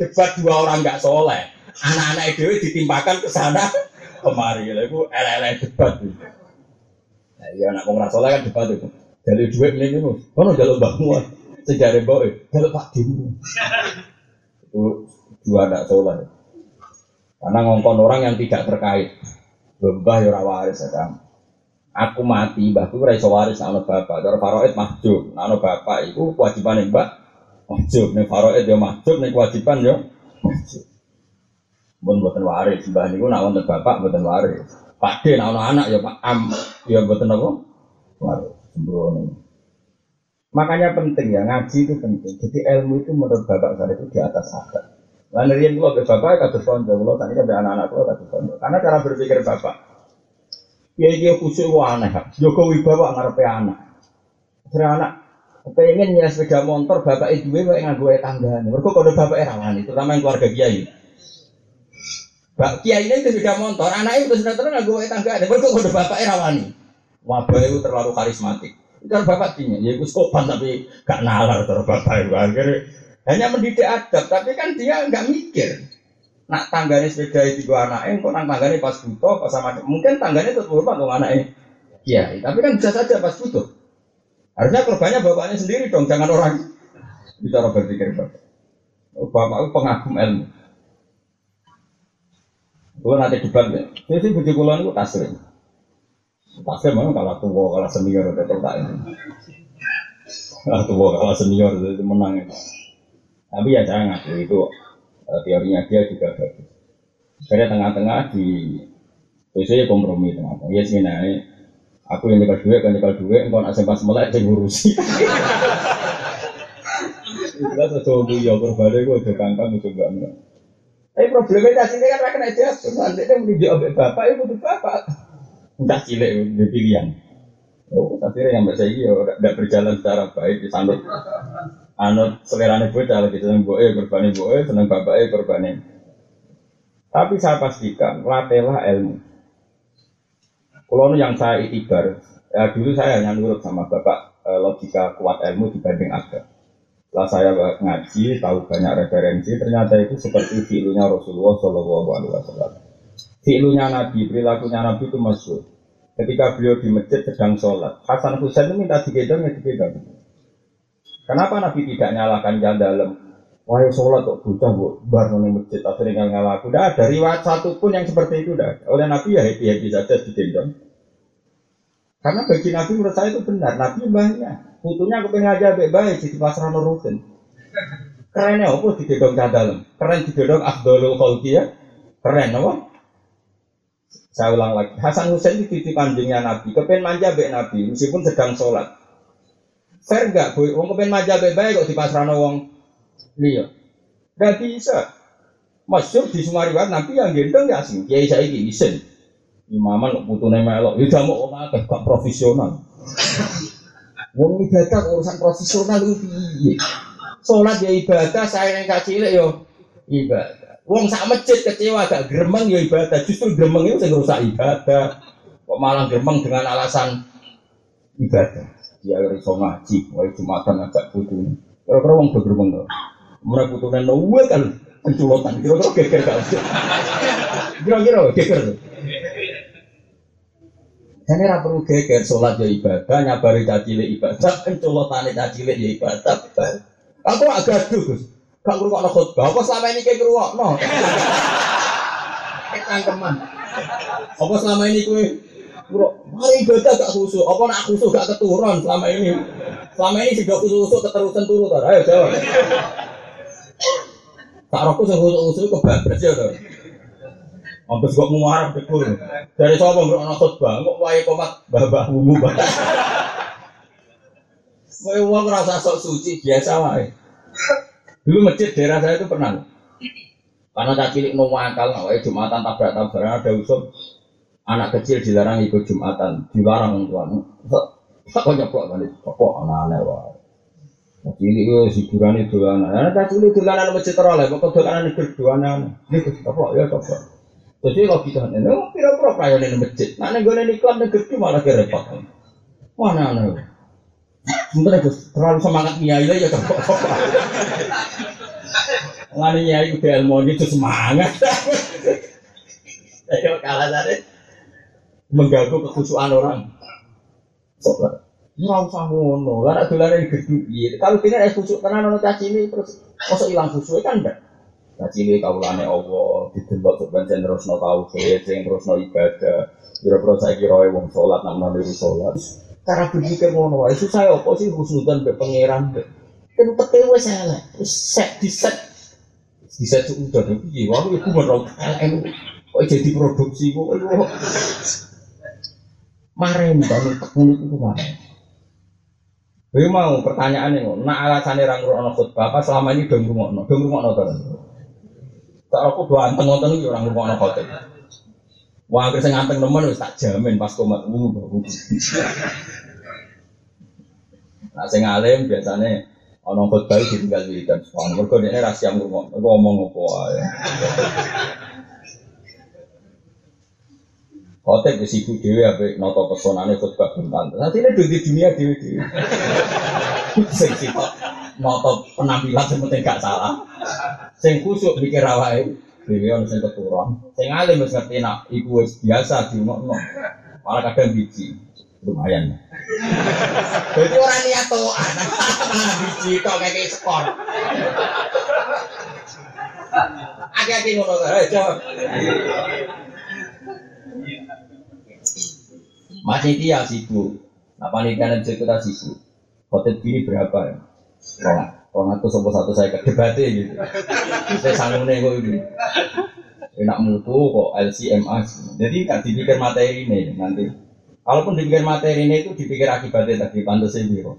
debat dua orang nggak soleh, anak-anak itu ditimpakan ke sana. Kemari, itu elek debat. Nah, iya anak orang rasolah kan debat itu, jadi duit ini itu, kono jaluk mbahmu, sing dari boy jaluk pak demo, itu dua anak soleh, karena ngongkon orang yang tidak terkait, bembah ya waris ya aku mati mbahku ora iso waris ana bapak. Cara faraid mahjub. Ana bapak iku kewajiban mbak mahjub. Nek faraid yo mahjub nek kewajiban yo mahjub. Mun boten waris. Mbah niku nek wonten bapak boten waris. Pakde nek ana anak ya pak am ya boten apa? Waris. Sembrono. Makanya penting ya ngaji itu penting. Jadi ilmu itu menurut bapak saya itu di atas adat Lalu rian gua ke bapak kata konco, kalau tadi kan anak-anak gua kata konco. Karena cara berpikir bapak, Dia khusyuk wa aneh. Joko Wibawa ngarepe anak. Akhirnya anak pengen nyala sepeda motor bapak itu gue nggak gue tanggane. Mereka kalau bapak era itu terutama yang keluarga kiai. Bak kiai ini sepeda motor, udah sudah terus nggak gue tanggane. Mereka kalau bapak era wani. Wabah itu terlalu karismatik. Itu kan bapak tinya, ya gue sopan tapi gak nalar terus bapak itu akhirnya hanya mendidik adab, tapi kan dia nggak mikir nak tanggane sepeda itu gua anaknya, kok nang tanggane pas butuh, pas sama mungkin tanggane tetap hormat dong anaknya. Iya, tapi kan bisa saja pas butuh. Harusnya korbannya bapaknya sendiri dong, jangan orang bicara berpikir bapak. Oh, bapak pengagum ilmu. Gue nanti debat ya. Jadi bujuk itu taslim. Taslim memang kalau tua, kalau senior, tetap tak ini. Nah, tua kalah senior itu menang. Tapi ya jangan itu teorinya dia juga bagus. Karena tengah-tengah di biasanya kompromi tengah-tengah. Ya sih aku yang nyebar duit, kan nyebar duit, engkau nak sempat melek saya ngurusi. Kan sesuatu ya berbalik, gue udah kangkang, gue juga enggak. Tapi problemnya cacing kan rakyat aja, nanti dia menuju abek bapak, ya butuh bapak. Entah cilik, di pilihan. Oh, tapi yang mbak saya ya tidak berjalan secara baik, disambut anut selerane bocah lagi seneng boe berbani boe seneng bapake berbani tapi saya pastikan latihlah ilmu. Kalau yang saya itibar ya dulu saya hanya nurut sama bapak eh, logika kuat ilmu dibanding agama setelah saya ngaji tahu banyak referensi ternyata itu seperti filunya Rasulullah Shallallahu Alaihi Wasallam. Filunya Nabi perilakunya Nabi itu masyur ketika beliau di masjid sedang sholat Hasan Husain itu minta digendong ya digendong Kenapa Nabi tidak nyalakan jalan dalam? Wahai sholat kok bocah bu, baru nih masjid akhirnya nggak ngalaku. Udah ada riwayat satu pun yang seperti itu dah. Oleh Nabi ya happy happy saja digendong. Karena bagi Nabi menurut saya itu benar. Nabi banyak. Putunya aku pengen aja baik baik di pasar nurutin. Kerennya apa digendong jalan dalam? Keren digendong Abdul Khalqi ya. Keren apa? Saya ulang lagi. Hasan Hussein itu titip anjingnya Nabi. Kepen manja baik Nabi meskipun sedang sholat. Fair enggak, boy? Wong kepen manja baik-baik kok di pasrano wong liya. Enggak bisa. Masyur di Sumariwat nanti yang gendong ya sih. Kiai saya ini isin. Imaman kok putune melok. Ya udah mau orang agak gak profesional. Wong ibadah urusan profesional itu piye? Salat ya ibadah, saya yang cilik yo ibadah. Wong sak masjid kecewa gak gremeng ya ibadah. Justru gremeng itu sing rusak ibadah. Kok malah gremeng dengan alasan ibadah dia iso ngaji, wae jumatan ngajak putu. Kira-kira wong bener bener. Mereka putune nuwe kan penculotan. Kira-kira geger gak usah. Kira-kira geger. Ini ra perlu geger sholat ya ibadah, nyabari cacile ibadah, penculotan cacile ya ibadah. Aku gak gaduh, Gus. Gak ngrungokno khotbah. Apa selama ini kayak ngrungokno? Kangkeman. Apa selama ini kowe Bro, mari ibadah gak khusyuk. Apa nak khusyuk gak keturun selama ini? Selama ini sudah khusyuk keterusan turun tar. Ayo jawab. Tak rokok sing khusyuk kebablas ya to. Ambes kok muarap betul. Dari sapa bro ana khotbah, kok wae komat babah umum. Wae wong rasa sok suci biasa wae. Dulu masjid daerah saya itu pernah. Karena tak cilik nunggu akal, wae Jumatan tabrak-tabrakan ada usul anak kecil dilarang ikut jumatan, dilarang orang tua. Tak kau nyeplok kan kok anak-anak wah. Cilik itu hiburan itu anak. Anak cilik itu anak masjid teroleh, pokok dolanan itu dua anak. Ini keplok ya keplok. Jadi kalau kita ini, oh kira-kira pelayan ini masjid. Nah nih gue nih iklan negeri malah repot. Mana anak? Sebentar terlalu semangat nyai ya keplok. Ngani nyai udah ilmu itu semangat. Ayo kalah tadi mengganggu kekhusyuan orang. Coba. Ora usah ngono, ora dolane gedhu piye. Kalau kene es khusuk tenan ono caci ini terus mosok ilang khusuk kan ndak. Caci ini kaulane Allah, didelok sok pancen terusno tauhid, sing terusno ibadah. Kira-kira saiki roe wong salat nang niru salat. Cara berpikir ngono wae susah apa sih husnudan be pangeran. Kan teke wis elek, wis set di set. Di set udah piye? Wah, iku bener elek. Kok jadi produksi kok. Maren bangun tekun itu maren. Gue mau pertanyaan ini, nak alasannya orang rumah khutbah apa selama ini dong rumah no, dong rumah no tuh. Tak aku dua anteng anteng itu orang rumah no khutbah. Wah, akhirnya saya nganteng teman, tak jamin pas komat wudhu baru. Nah, saya ngalim biasanya orang khutbah itu tinggal di dan soal. Mereka ini rahasia ngomong, ngomong apa ya. Khotib sibuk dewi apa noto pesonane khutbah. Nanti ini di dunia dewi dewi. Sing sifat noto penampilan yang penting gak salah. Sing kusuk mikir awake dewi ono sing keturun. Sing alim wis ngerti nak iku wis biasa di no. Malah kadang biji lumayan. Jadi orang niat anak biji tok kayak skor. Aki-aki ngono jawab. Masih dia sibuk. Nah panitia dan kita sibuk. Khotib gini berapa ya? Orang, orang itu sopo satu saya debatnya gitu. Saya sanggungnya kok ini. Enak mutu kok LCMA. Jadi nggak dipikir materi ini nanti. Kalaupun dipikir materi ini itu dipikir akibatnya tadi pantasnya biro.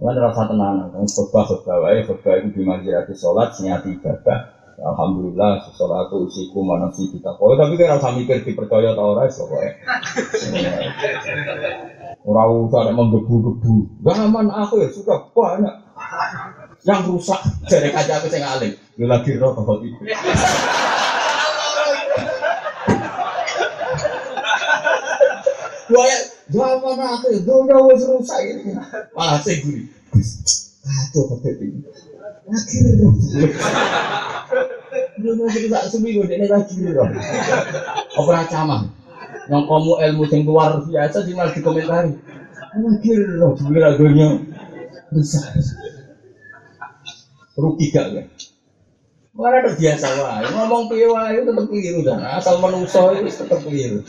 Kan rasa tenang, kan khutbah khutbah wae, khutbah itu di masjid sholat, senyati ibadah. Alhamdulillah, itu usiku mana sih kita. Oh tapi kan rasa mikir dipercaya tau ora iso kowe. Ora usah nek menggebu-gebu. Gaman aku ya suka banyak yang rusak dari kaca aku sing alim. Yo lagi roh kok itu. Wah, zaman akhir dunia wis rusak ini. Malah sing guri. Kacau kok lagi roh. Apa camah? Yang kamu ilmu yang luar biasa sih malah dikomentari. Akhir roh sebenarnya dunia rusak. Rugi gak kan? Mana ada biasa wae, ngomong piye wae tetep keliru dan asal menungso itu tetep keliru.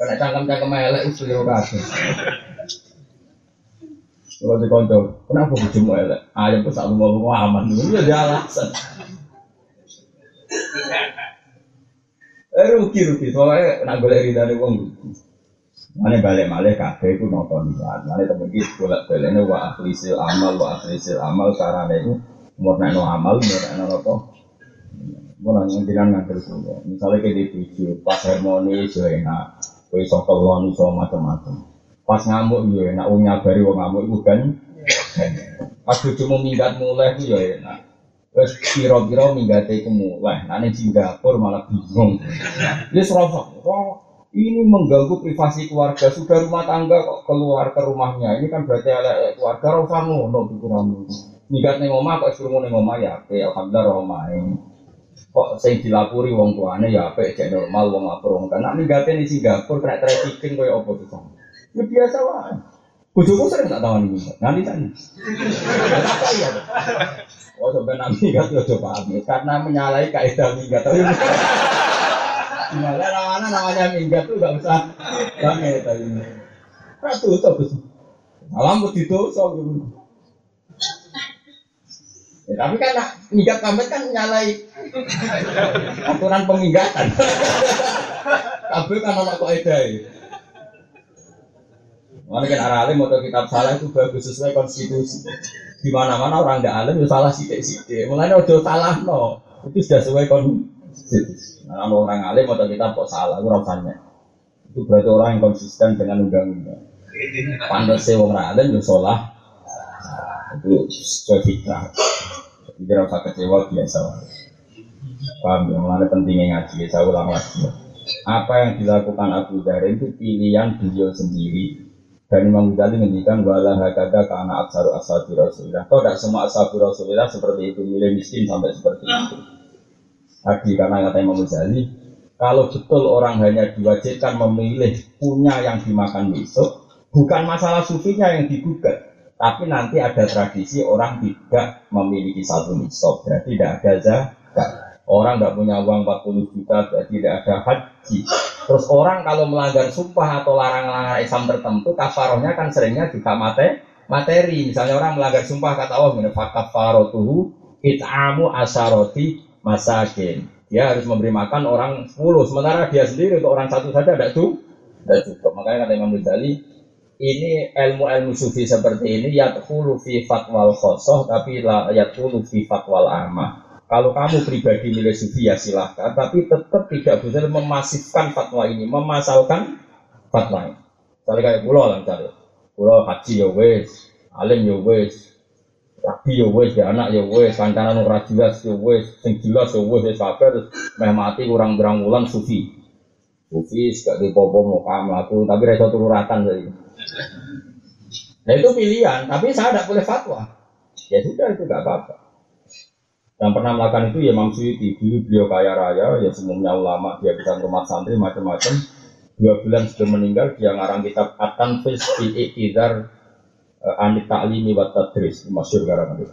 Karena cangkem-cangkem elek itu keliru kabeh. Kalau di konco, kenapa bojomu elek? Ayam tuh selalu ngomong aman, itu ada alasan. Eh rugi rugi, soalnya nak boleh ridane wong rugi. Mana balik malih kabeh iku nonton lihat. Mana temen iki bolak balene wa akhlisil amal wa akhlisil amal carane iku murnakno amal murnakno apa? Mau nang jenengan nganter kulo. Misalnya kayak di tujuh, pas harmoni iso enak, kowe iso kelon iso macam-macam. Pas ngamuk yo enak, wong nyabari wong ngamuk iku kan. Pas bojomu minggat mulai iku yo enak. Terus kira-kira minggate iku mulai. Nah Singapura malah bingung. Wis rosok. Ini mengganggu privasi keluarga. Sudah rumah tangga kok keluar ke rumahnya. Ini kan berarti ada keluarga usah ngono pikiranmu. Minggat ning omah kok suruh ning omah ya, apik, alhamdulillah omah kok sing dilapuri wong tuane ya apik cek normal wong lapor wong kan nek minggate di Singapura kena trafficking koyo apa tuh ya biasa wae bojoku sering tak tawani minggat nanti kan apa ya oh sampai nanti minggat yo coba paham karena menyalahi kaidah minggat tapi Malah namanya namanya minggat tuh gak usah rame tadi. Ratu tuh Malam buat itu so gitu. Ya, tapi kan minggat pamit kan nyalai aturan peminggatan. Kabel kan anak kok edai. Mana kan arah alim atau kitab salah itu bagus sesuai konstitusi. Di mana mana orang nggak alim itu ya salah sidik sidik. Mulanya udah salah no, itu sudah sesuai konstitusi. Nah, orang alim atau kitab kok salah, itu rasanya. Itu berarti orang yang konsisten dengan undang-undang. Pantas sih orang alim itu ya salah. Itu sesuai fitrah. Jadi rasa kecewa biasa. Paham ya, mulai pentingnya ngaji, saya ulang lagi. Apa yang dilakukan Abu Dhar itu pilihan beliau sendiri. Dan Imam Ghazali menghentikan wala hakada karena aksaru ashabi Rasulullah. Kau tidak semua ashabi Rasulullah seperti itu, milih miskin sampai seperti itu. Tadi karena kata Imam Ghazali, kalau betul orang hanya diwajibkan memilih punya yang dimakan besok, bukan masalah sufinya yang digugat, tapi nanti ada tradisi orang tidak memiliki satu nisab, berarti tidak ada zakat. Orang tidak punya uang 40 juta, berarti tidak ada haji. Terus orang kalau melanggar sumpah atau larang-larang Islam tertentu, kafarohnya kan seringnya juga mate, materi. Misalnya orang melanggar sumpah kata Allah, fakafarotuhu it'amu asaroti masakin. Dia harus memberi makan orang 10, sementara dia sendiri untuk orang satu saja tidak cukup. Makanya kata Imam Ghazali, ini ilmu-ilmu sufi seperti ini yadkhulu fi fatwal khosoh tapi la yadkhulu fi fatwal amah. Kalau kamu pribadi milih sufi ya silahkan, tapi tetap tidak bisa memasifkan fatwa ini, memasalkan fatwa ini. Misalnya kayak pulau lah misalnya, pulau haji ya wes, alim ya wes, rabi ya wes, ya anak ya wes, kancanan ora jelas ya wes, sing jelas ya wes, wes terus meh mati kurang berang bulan sufi. Sufi gak dipopo mau kamu tapi reso tururatan jadi. Nah itu pilihan, tapi saya tidak boleh fatwa. Ya sudah itu nggak apa-apa. Yang pernah melakukan itu ya Imam Suyuti, dulu beliau kaya raya, ya semuanya ulama, dia bisa rumah santri macam-macam. Dua bulan sudah meninggal, dia ngarang kitab Atan Fis fi Iqtidar uh, Anit Ta'limi wa Tadris, masyur garang itu.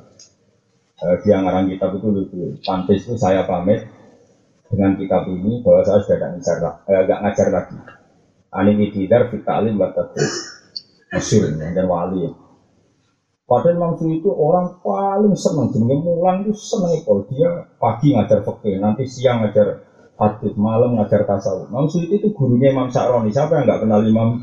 Uh, dia ngarang kitab itu lucu. Pantis itu saya pamit dengan kitab ini bahwa saya sudah tidak ngajar, uh, ngajar lagi. Anit Iqtidar fi Ta'lim wa Tadris Masyur dan wali. Padahal Imam itu orang paling senang jenenge mulang itu seneng kalau dia pagi ngajar fakir, nanti siang ngajar hadis, malam ngajar tasawuf. Imam Suyuti itu gurunya Imam Sa'roni. Siapa yang nggak kenal Imam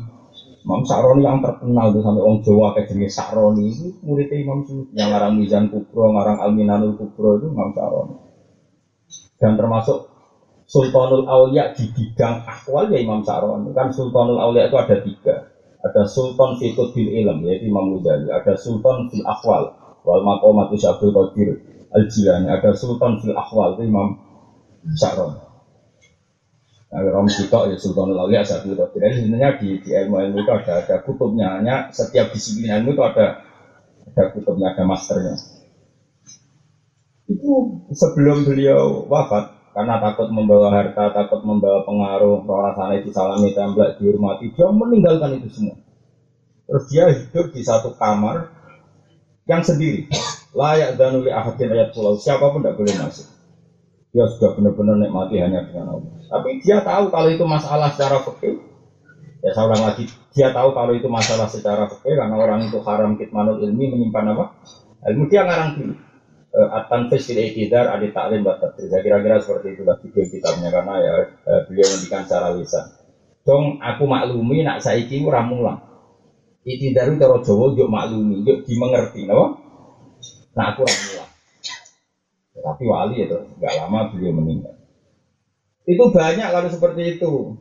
Imam Sa'roni yang terkenal tuh sampai orang Jawa kayak jenis Sa'roni itu muridnya Imam Suyuti yang ngarang Mizan Kubro, ngarang Alminanul Kubro itu Imam Sa'roni. Dan termasuk Sultanul Aulia di bidang akwal ya Imam Sa'roni. Kan Sultanul Aulia itu ada tiga ada sultan fitur bil ilm yaitu Imam Ghazali, ada sultan fil akhwal wal maqamat Syabdul Qadir al Jilani, ada sultan fil akhwal itu Imam Sya'ron. Nah, Rom Sito ya Sultan Aulia Syabdul Qadir. Jadi sebenarnya di, di ilmu ilmu itu ada ada kutubnya, hanya setiap disiplin ilmu itu ada ada kutubnya, ada masternya. Itu sebelum beliau wafat, karena takut membawa harta, takut membawa pengaruh, rasanya disalami, tembak, dihormati, dia meninggalkan itu semua. Terus dia hidup di satu kamar yang sendiri, layak dan uli ahadin ayat pulau, siapa pun tidak boleh masuk. Dia sudah benar-benar nikmati hanya dengan Allah. Tapi dia tahu kalau itu masalah secara fikih. Ya saya lagi, dia tahu kalau itu masalah secara fikih karena orang itu haram kitmanul ilmi menyimpan apa? Ilmu dia ngarang dulu At-Tanfis fil Adi Ta'lim wa Saya kira-kira seperti itulah video kitabnya karena ya uh, beliau mendikan secara lisan. Dong aku maklumi nak saiki ora mulang. Iqtidar itu cara Jawa yo maklumi, yo dimengerti, napa? Nah aku ora mulang. Tapi wali itu nggak lama beliau meninggal. Itu banyak kalau seperti itu.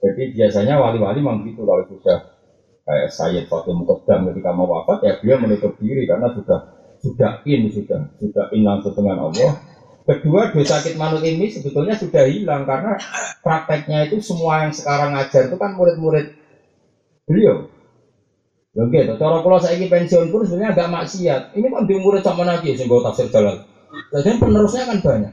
Jadi biasanya wali-wali memang gitu kalau sudah kayak Sayyid Fatih Muqaddam ketika mau wafat ya beliau menutup diri karena sudah sudah in sudah sudah in langsung dengan Allah. Kedua dosa manut ini sebetulnya sudah hilang karena prakteknya itu semua yang sekarang ngajar itu kan murid-murid beliau. Oke, gitu. Cara kalau saya ini pensiun pun sebenarnya agak maksiat. Ini kan di murid sama lagi sehingga tafsir jalan. Jadi penerusnya kan banyak.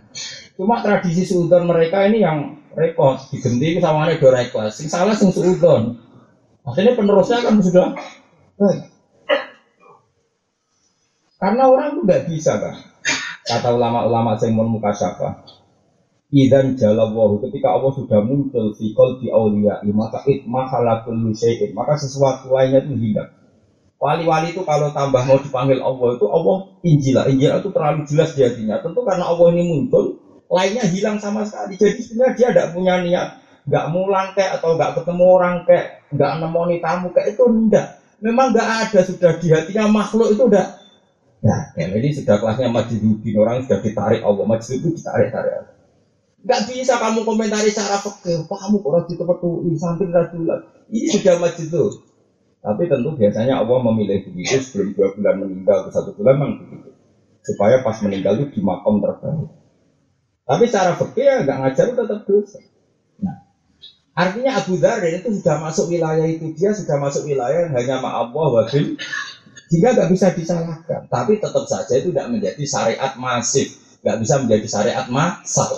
Cuma tradisi suudon mereka ini yang repot diganti sama ada dua kelas. Sing salah sing suudon. Maksudnya penerusnya kan sudah banyak. Karena orang itu nggak bisa kan. Kata ulama-ulama yang muka syafa. Idan jalawahu ketika Allah sudah muncul di di aulia maka it mahalakul syai'in maka sesuatu lainnya itu hilang. Wali-wali itu kalau tambah mau dipanggil Allah itu Allah injilah injilah itu terlalu jelas di hatinya. Tentu karena Allah ini muncul lainnya hilang sama sekali. Jadi sebenarnya dia tidak punya niat nggak mulang kayak atau nggak ketemu orang kayak nggak nemoni tamu kayak itu enggak. Memang nggak ada sudah di hatinya makhluk itu udah Nah, ini sudah kelasnya majidudin orang sudah ditarik Allah majid itu ditarik-tarik. Gak bisa kamu komentari secara fakir, kamu orang itu ini sampai rajulan. Ini sudah majid. Tapi tentu biasanya Allah memilih begitu sebelum dua bulan meninggal atau satu bulan memang begitu. Supaya pas meninggal itu di makam terbaik. Tapi secara fakir ya nggak ngajar tetap dosa. Nah, artinya Abu Dhar itu sudah masuk wilayah itu dia sudah masuk wilayah yang hanya ma Allah wabil jika nggak bisa disalahkan, tapi tetap saja itu tidak menjadi syariat masif, nggak bisa menjadi syariat masal.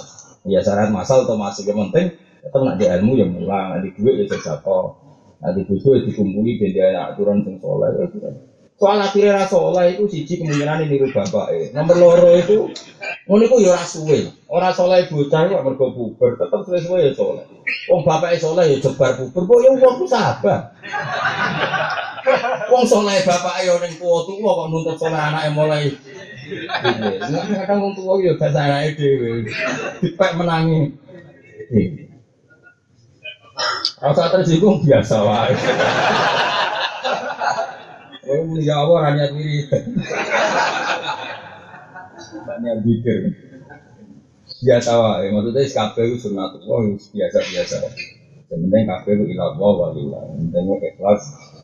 Ya syariat masal atau masif yang penting tetap nak di ilmu yang mulang, nanti duit ya sedekah, nanti bojo ya dikumpuli dan dia aturan soleh. Ya, Soal akhirnya rasolah itu siji kemungkinan ini niru bapak eh. Nomor loro itu, ngono itu ya rasuwe. Orang soleh bocah ya mergo buber, tetap suwe-suwe ya soleh. Wong bapak soleh ya jebar buber, kok ya wong sabar. Wong soleh bapak ayo neng tua tua kok nuntut soleh anaknya mulai. Kadang wong tua ya bahasa anaknya dewi. Dipek menangi. Rasa tersinggung biasa wae. Oh, mulia Allah hanya diri. Hanya pikir. Biasa wae, maksudnya SKP itu sunatullah biasa-biasa. Yang penting kabeh itu ilah wa lillah. Yang penting ikhlas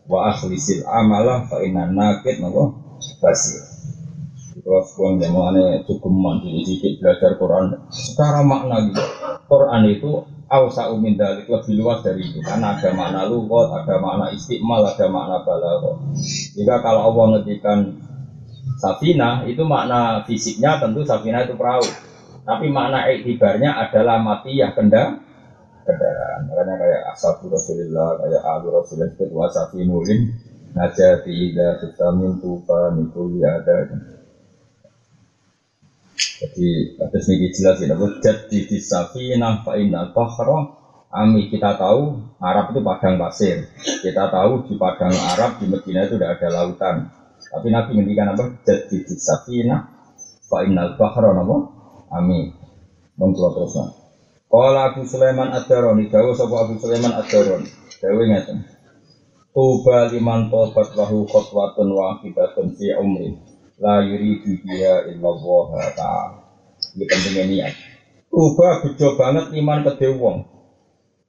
wa akhlisil amalah fa inna nakit napa? Basir kalau sekolah yang aneh cukup mandi sedikit belajar Quran secara makna gitu. Quran itu awsa umin dalik lebih luas dari itu. Karena ada makna lugot ada makna istiqmal ada makna balaghah. Jika kalau Allah ngetikan safina itu makna fisiknya tentu safina itu perahu. Tapi makna iktibarnya adalah mati ya kendaraan kendaraan. Makanya kayak ashabu Rasulullah, kayak alu Rasulullah itu wasafi nulin najati ida vitamin tufa ya ada. Jadi atas ini jelas ya, jadi di safina fa inna bahra Ami kita tahu Arab itu padang pasir. Kita tahu di padang Arab di Medina itu tidak ada lautan. Tapi Nabi ngendikan apa? Jadi di safina fa innal bahra apa? Ami. Monggo terus. Kala Abu Sulaiman Ad-Darani, dawuh sapa Abu Sulaiman Ad-Darani. Dawuh ngeten. Tuba liman tobat lahu khotwatun wahidatun fi umri la yuridu biha illallah ta'ala. Ini pentingnya niat. Tuba bejo banget iman ke wong.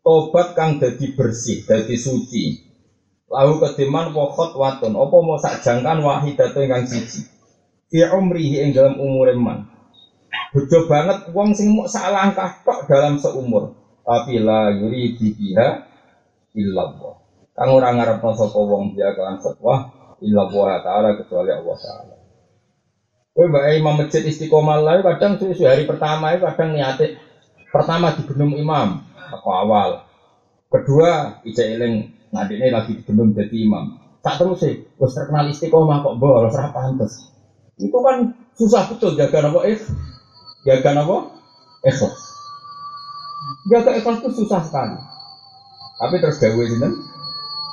Tobat kang dadi bersih, dadi suci. Lahu kediman pokot watun, apa mau sak jangkan wahidatun kang siji. Fi umrihi ing dalam umur man. Bejo banget wong sing mau sak langkah tok dalam seumur. Tapi la yuridu biha illallah. Kang ora ngarepno sapa wong dia kelan fatwa illallah taala kecuali Allah taala. Kowe mbak imam masjid istiqomah lah kadang susu hari pertama itu kadang niate pertama di gunung imam aku awal. Kedua ijek eling ngadine lagi di gunung jadi imam. Tak terus sih, terus terkenal istiqomah kok bolos ora pantes. Itu kan susah betul jaga apa eh jaga apa ikhlas. Jaga ikhlas itu susah sekali. Tapi terus gawe jeneng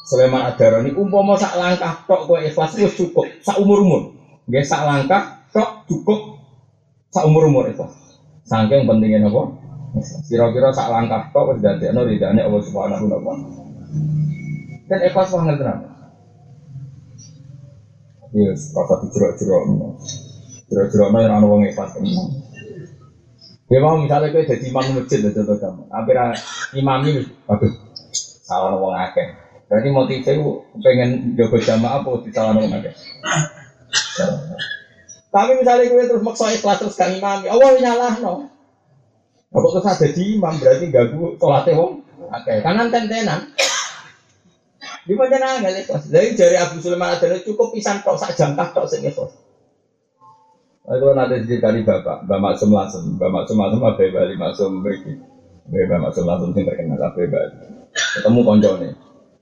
Sulaiman Adarani umpama sak langkah tok kowe ikhlas wis cukup sak umur-umur. Nggih sak langkah tok cukup sak umur umur itu. Saking pentingnya apa? Kira-kira sak langkah tok wis dadekno ridane Allah Subhanahu wa taala. Dan ikhlas banget tenan. Yes, kata dijerok-jerok. Jerok-jerok yang ana wong ikhlas tenan. Ya mau misalnya kowe jadi imam masjid lho contoh kamu. Hampir imam ini aduh salah wong akeh. Berarti motifnya pengen jaga jamaah apa di salah wong akeh. Tapi misalnya gue terus maksa ikhlas terus kang imam, ya Allah nyalah no. Kalau terus ada di imam berarti ganggu sholatnya wong. Oke, kanan tentenan. Di mana nggak ikhlas? Dari jari Abu Sulaiman ada cukup pisan tok sak jam tok sing. Itu nanti kali bapak, Mbak Maksum langsung, Mbak Maksum langsung apa Bali Maksum beriki, Mbak Maksum langsung sing terkenal apa Bali. Ketemu koncone,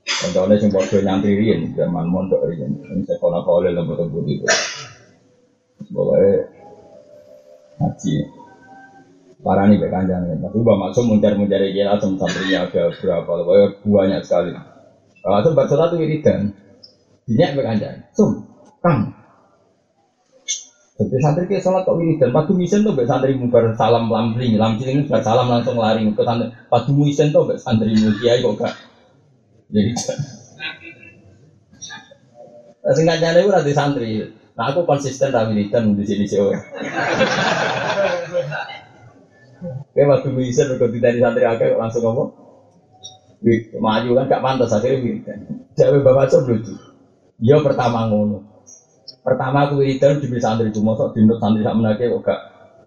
koncone sing bodoh nyantri rian, zaman mondok rian, ini sekolah kau lembut lembut itu. Pokoknya ngaji. Para nih kanjang ya. Tapi Mbak Maksum mencari-mencari kira langsung santrinya ada berapa, pokoknya banyak sekali. Kalau itu baca satu wiridan, dinyak berkanjang, sum, kang, jadi santri ke sholat kok wiridan, padu misen tuh mbak santri mubar salam lambling, lambling itu salam langsung lari ke santri. Padu misen tuh mbak santri kiai kok gak. Jadi singkat jalan itu nanti santri. Nah aku konsisten rawi wiridan di sini sih. Kayak waktu misen berikut dari santri akeh langsung ngomong. Maju kan gak pantas akhirnya wiridan. Jadi bapak lucu. Ya pertama ngono. Pertama aku wiridan di santri cuma sok dinut santri sak menake kok gak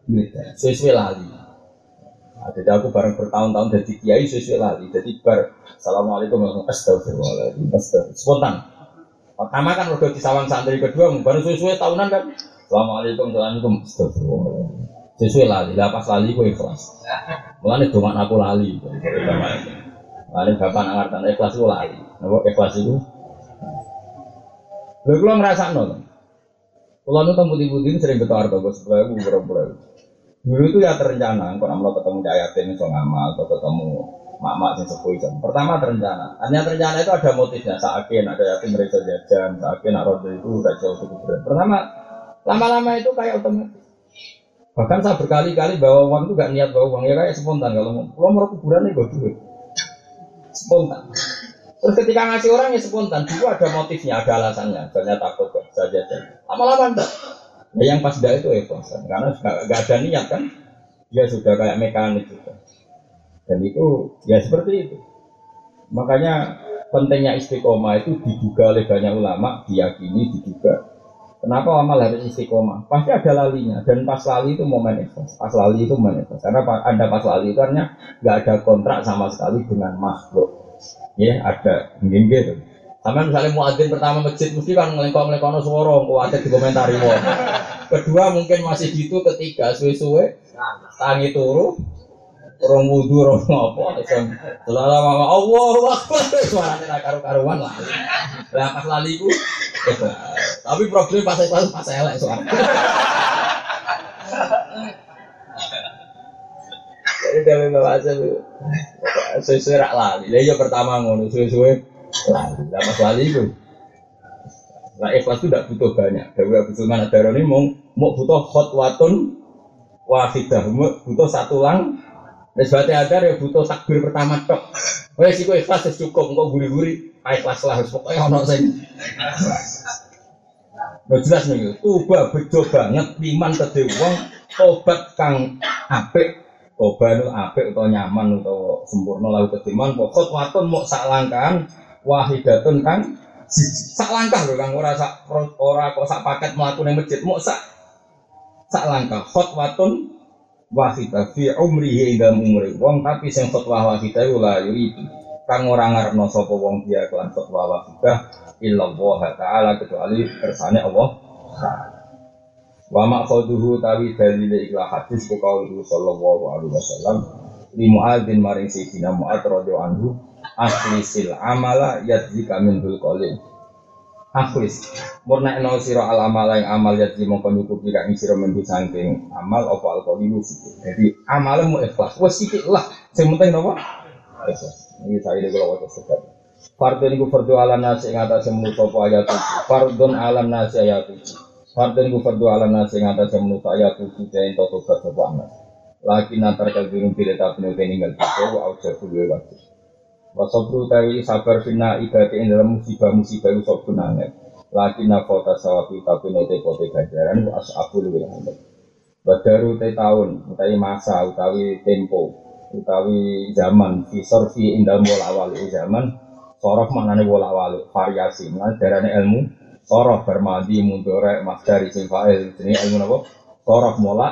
wiridan. Sesuai lali. Nah, jadi aku bareng bertahun-tahun jadi kiai sesuai lali. Jadi bar assalamualaikum warahmatullahi wabarakatuh. Astagfirullah. Spontan. Pertama kan udah di sawang santri kedua, baru sesuai tahunan kan. Assalamualaikum warahmatullahi wabarakatuh. Sesuai lali, pas lali gue ikhlas. Mulane doang aku lali. Lalu bapak nangartan ikhlas itu lali. Napa ikhlas itu? Lha kula ngrasakno. Kalau nu temu putih sering betul harga gue sebelah gue berapa Dulu itu ya terencana, kalau mau ketemu Jayatin itu ngamal atau ketemu mak-mak sepuh itu. Pertama terencana, hanya terencana itu ada motifnya. Sakin ada yakin mereka jajan, sakin nak roda itu udah jauh cukup. Pertama, lama-lama itu kayak otomatis. Bahkan saya berkali-kali bawa uang itu gak niat bawa uang ya kayak spontan. Kalau mau, kalau mau kuburan nih gue duit, spontan. Terus ketika ngasih orang ya spontan, dulu ada motifnya, ada alasannya. Misalnya takut kok saja Lama-lama enggak. Ya yang pas dah itu ikhlas, karena nggak ada niat kan. Dia sudah kayak mekanik juga. Dan itu ya seperti itu. Makanya pentingnya istiqomah itu diduga oleh banyak ulama, diyakini, diduga. Kenapa amal harus istiqomah? Pasti ada lalinya dan pas lali itu momen ikhlas. Pas lali itu momen. Karena ada pas lali itu artinya nggak ada kontrak sama sekali dengan makhluk Ya ada, mungkin gitu. Sama misalnya muadzin pertama masjid mesti kan ngelengkong ngelengkong suara, kuatnya di komentari wong. Kedua mungkin masih gitu, ketiga suwe-suwe tangi turu, orang wudhu, orang ngopo, selalu mama Allah akbar, suaranya nak karu-karuan lah. Lah pas lali ku, tapi problem pas pas pas elek suara. Dawe Mbak Asep. Sesuai rak lali. Lah iya pertama ngono, sesuai lali. Lah pas lali iku. Lah ikhlas itu tidak butuh banyak. Dawe Abu Sulman Ad-Darani mau mau butuh khotwatun wahidah, mau butuh satu lang. Wis bate adar ya butuh takbir pertama tok. Wes iku ikhlas wis cukup, engko guri-guri ikhlas lah wis pokoke ono sing. Nah jelas nih, tuba bejo banget liman kedhe wong tobat kang apik tobat itu apik atau nyaman atau sempurna lalu ketiman pokok waton mau sak langkahan wahidatun kang sak langkah loh kang ora sak ora kok sak paket melakukan masjid. Mau sak sak langkah. Khotwatun wahidah fi umrihi ing umri. Wong tapi sing khotwah wahidah la itu kang ora wong dia kelan khotwah wahidah illa Allah taala kecuali kersane Allah taala Wa ma'khaduhu tawi dalil ikla hadis ku kaulu sallallahu alaihi wasallam li muadzin maring sayyidina muad radhiyallahu anhu akhlisil amala yadzika min dul qalil. Akhlis murna eno sira al amala yang amal yadzi mongko nyukupi kang sira mendu saking amal apa al qalilu dadi amalmu ikhlas wis sithik lah. Sing penting napa? Ikhlas. Ini saya kula waca sedap. Fardun iku fardu ala nasi ing atase manusa ayat 7. Fardun ala nasi ayat 7. Fardun ku fardu ala nasi ngata semnu saya tuku jain toto sapa anak. Lagi nantar kalbirun tidak tak penuh tinggal kita wa auja kuwe waktu. Wasabru tawi sabar fina ibati ing dalam musibah-musibah itu sabun aneh. Lagi nafota sawabi tapi note pote gajaran wa asabul wilayah. Badaru te tahun, utawi masa, utawi tempo, utawi zaman, fi indal bola awal zaman, sorof maknane bola awal variasi, mana darane ilmu Sorof bermadi mundore dari sing fa'il ini ilmu? Sorof mola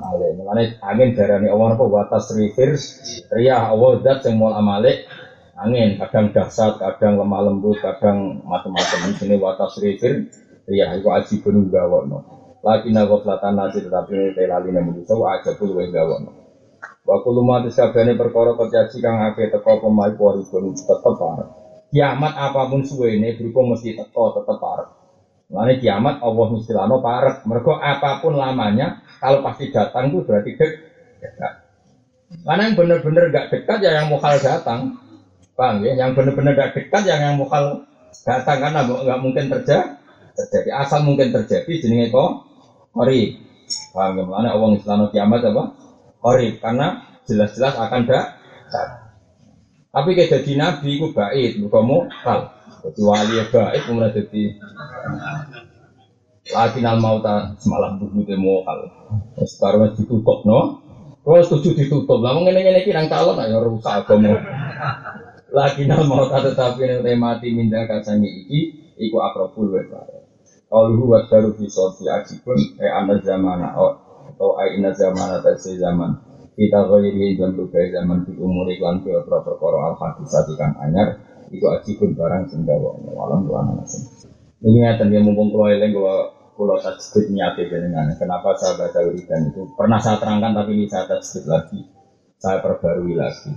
malik. Mulane angin darani Allah napa watas rifir riyah Allah zat sing mola malik angin kadang dahsyat, kadang lemah lembut, kadang macam-macam. Ini watas rifir riyah iku penuh gawono. Lagi nago selatan nasi tetapi telali namun itu aja puluh gawono. Wa kullu ma tisabane perkara terjadi kang akeh teko pemain waribun tetep parah kiamat apa pun suwe ini berhubung mesti teko tetap parek. Lalu kiamat Allah lama parek. Mereka apa pun lamanya kalau pasti datang itu berarti dek dekat. Karena yang benar-benar gak dekat ya yang mukal datang. Bang ya? Yang benar-benar gak dekat yang yang mukal datang karena nggak mungkin terjadi. Terjadi asal mungkin terjadi jenenge kok kori. Paham ya? Allah Islam kiamat apa? Kori karena jelas-jelas akan datang. Tapi kayak jadi nabi itu baik, bukan mokal. Jadi wali ya baik, kemudian jadi lagi nal mau tak semalam buku demo kal. Sekarang ditutup no. Kalau setuju ditutup, lah mengenai ini kirang calon ayo rusak agama. Lagi nal mau tak tetapi yang mati minta kasangi iki, iku akrobul webare. Kalau lu buat baru visor si pun, eh anda zaman atau eh ina zaman atau zaman kita kali dan juga zaman di umur iklan ke perkara al hadisat ikan anyar itu pun barang senggawa malam dua nasim ini ngeten dia mumpung kalau eling kalau kalau tajwid niati dengan kenapa saya baca wiridan itu? Pernah saya terangkan tapi ini saya tajwid lagi. Saya perbarui lagi.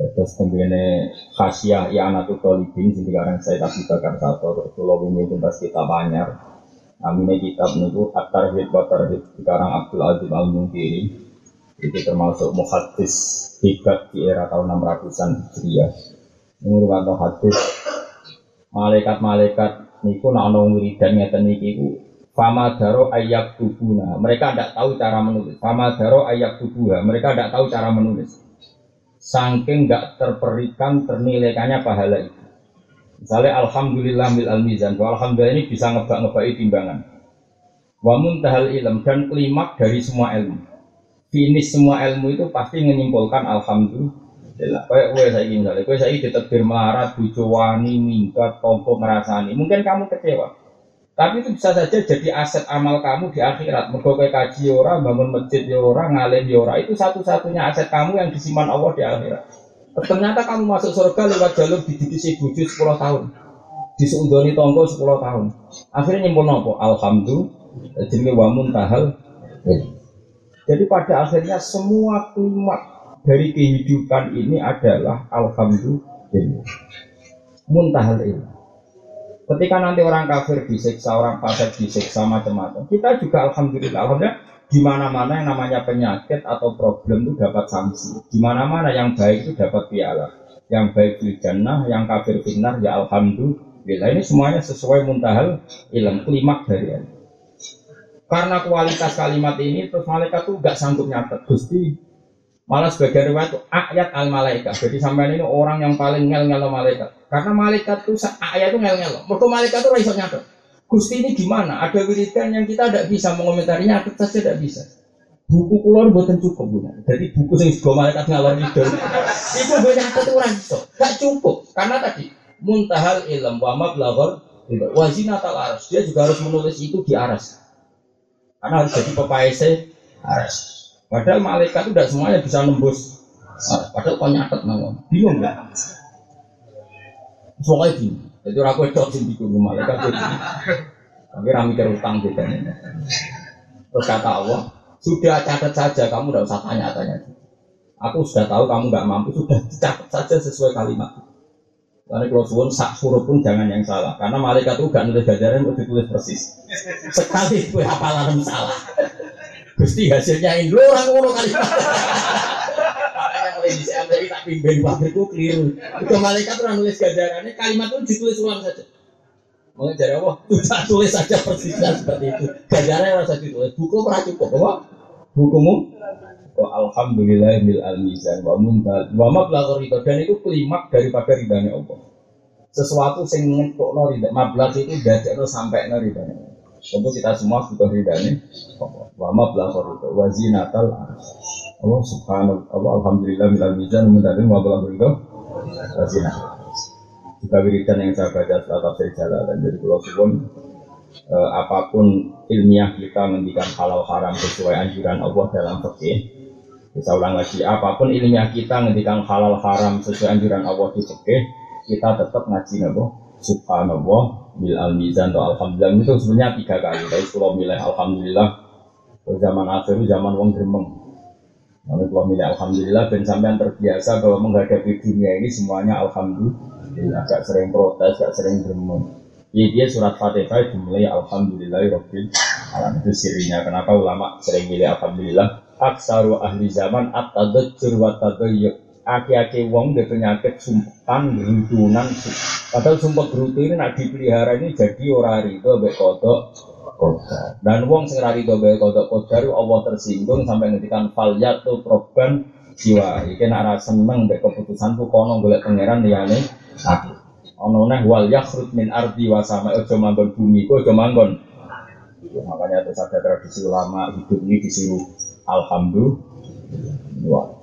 Terus kemudian khasiah ya anak tuh tolibin sehingga sekarang saya tak bakar satu kalau ini itu pas kita banyak Namanya kitab niku At-Tarhid wa Tarhid sekarang Abdul Aziz Al Munkiri itu termasuk muhadis hebat di era tahun 600-an Hijriah. Ini merupakan hadis malaikat-malaikat niku nak ana wiridan ngeten niki ku fama daro ayak tubuna. Mereka tidak tahu cara menulis. Fama daro ayak tubuha. Mereka tidak tahu cara menulis. Saking nggak terperikan ternilaikannya pahala itu. Misalnya Alhamdulillah bil al mizan, Alhamdulillah ini bisa ngebak-ngebaki timbangan. Wa muntahal ilm dan klimak dari semua ilmu. Finish semua ilmu itu pasti menyimpulkan Alhamdulillah. Kayak gue saya ingin misalnya, gue saya ditebir melarat, bujo wani, minggat, tompo, merasani. Mungkin kamu kecewa. Tapi itu bisa saja jadi aset amal kamu di akhirat. Mergo kaji orang, bangun masjid ya orang, ngalim ya orang. Itu satu-satunya aset kamu yang disimpan Allah di akhirat. Ternyata kamu masuk surga lewat jalur didikisi buju 10 tahun. Disundoni tonggo 10 tahun. Akhirnya nyimpul nopo? Alhamdulillah. Jadi wamun tahal. Jadi pada akhirnya semua klimak dari kehidupan ini adalah Alhamdulillah. Muntahal ini. Ketika nanti orang kafir disiksa, orang fasik disiksa macam-macam, kita juga alhamdulillah, alhamdulillah di mana-mana yang namanya penyakit atau problem itu dapat sanksi. Di mana-mana yang baik itu dapat piala. Yang baik di jannah, yang kafir finar ya alhamdulillah. Ini semuanya sesuai muntahal ilm, klimak dari ini. Karena kualitas kalimat ini, terus malaikat tuh gak sanggup nyatet. Gusti, malah sebagai riwayat itu ayat al malaikat. Jadi sampai ini orang yang paling ngel ngel malaikat. Karena malaikat tuh ayat itu ngel ngel. Mereka malaikat tuh raiso nyatet. Gusti ini gimana? Ada wiridan yang kita tidak bisa mengomentarinya, kita saja tidak bisa. Buku kulon buatan cukup punya. Jadi buku yang juga malaikat ngalor itu, itu banyak satu orang itu, gak cukup. Karena tadi muntahal ilm wa mablagor wazina tal aras. Dia juga harus menulis itu di aras. Karena harus jadi pepaese aras. Padahal malaikat itu tidak semuanya bisa nembus. Padahal kau nyatet nama, bingung nggak? Soalnya bingung. Jadi orang kau cocok sih bingung malaikat. Tapi rami utang gitu. Terus kata Allah, sudah catat saja, kamu tidak usah tanya-tanya. Aku sudah tahu kamu nggak mampu, sudah catat saja sesuai kalimat. Karena kalau suwun sak suruh pun jangan yang salah, karena malaikat itu gak nulis gajaran untuk ditulis persis. Sekali gue hafalan salah. Gusti hasilnya ini orang ngono kalimat. Saya ambil tak pimpin pabrikku keliru. Itu malaikat orang nulis gajarannya, kalimat itu ditulis ulang saja. Mungkin dari Allah, tidak tulis saja persisnya seperti itu. Gajarannya rasa ditulis. Buku pernah cukup, apa? Bukumu? Wa alhamdulillah bil al mizan wa muntal wa mablagh itu dan itu klimak daripada ridhanya Allah. Sesuatu sing ngetokno ridha mablagh itu dadekno sampai no ridhanya. Tentu kita semua butuh ridhanya Allah. Wa mablagh itu wa zinatal Allah subhanahu Allah alhamdulillah bil al mizan muntal wa wa zinatal juga wiridan yang saya baca setelah tafsir dan jadi kalau suwun eh, apa pun ilmiah kita menghentikan halal haram sesuai anjuran Allah dalam fikih bisa ulang lagi apa pun ilmiah kita menghentikan halal haram sesuai anjuran Allah di fikih kita tetap ngaji nabo subhanallah bil al mizan atau alhamdulillah. Itu sebenarnya tiga kali. Dari kalau milih alhamdulillah. Zaman akhir zaman wong gremeng Lalu kalau milih Alhamdulillah dan sampean terbiasa bahwa menghadapi dunia ini semuanya Alhamdulillah gak sering protes, gak sering gremeng. Ya dia surat Fatihah dimulai Alhamdulillah Rabbil Alam itu sirinya. Kenapa ulama sering milih Alhamdulillah? Aksaru ahli zaman at-tadajjur wa tadayyuk. Aki-aki wong dia penyakit sumpan, gerudunan. Padahal sumpah gerudu ini nak dipelihara ini jadi orang itu be Dan wong sing rari itu be kodok kodok Allah tersinggung sampai ngetikan fal yatu proban jiwa. Iki nak seneng be keputusanku kono golek pangeran liyane aku. Ono neh wal yakhrut min ardi wa sama ojo manggon bumi, ku ojo manggon. Makanya terus ada tradisi ulama hidup ini disuruh alhamdulillah.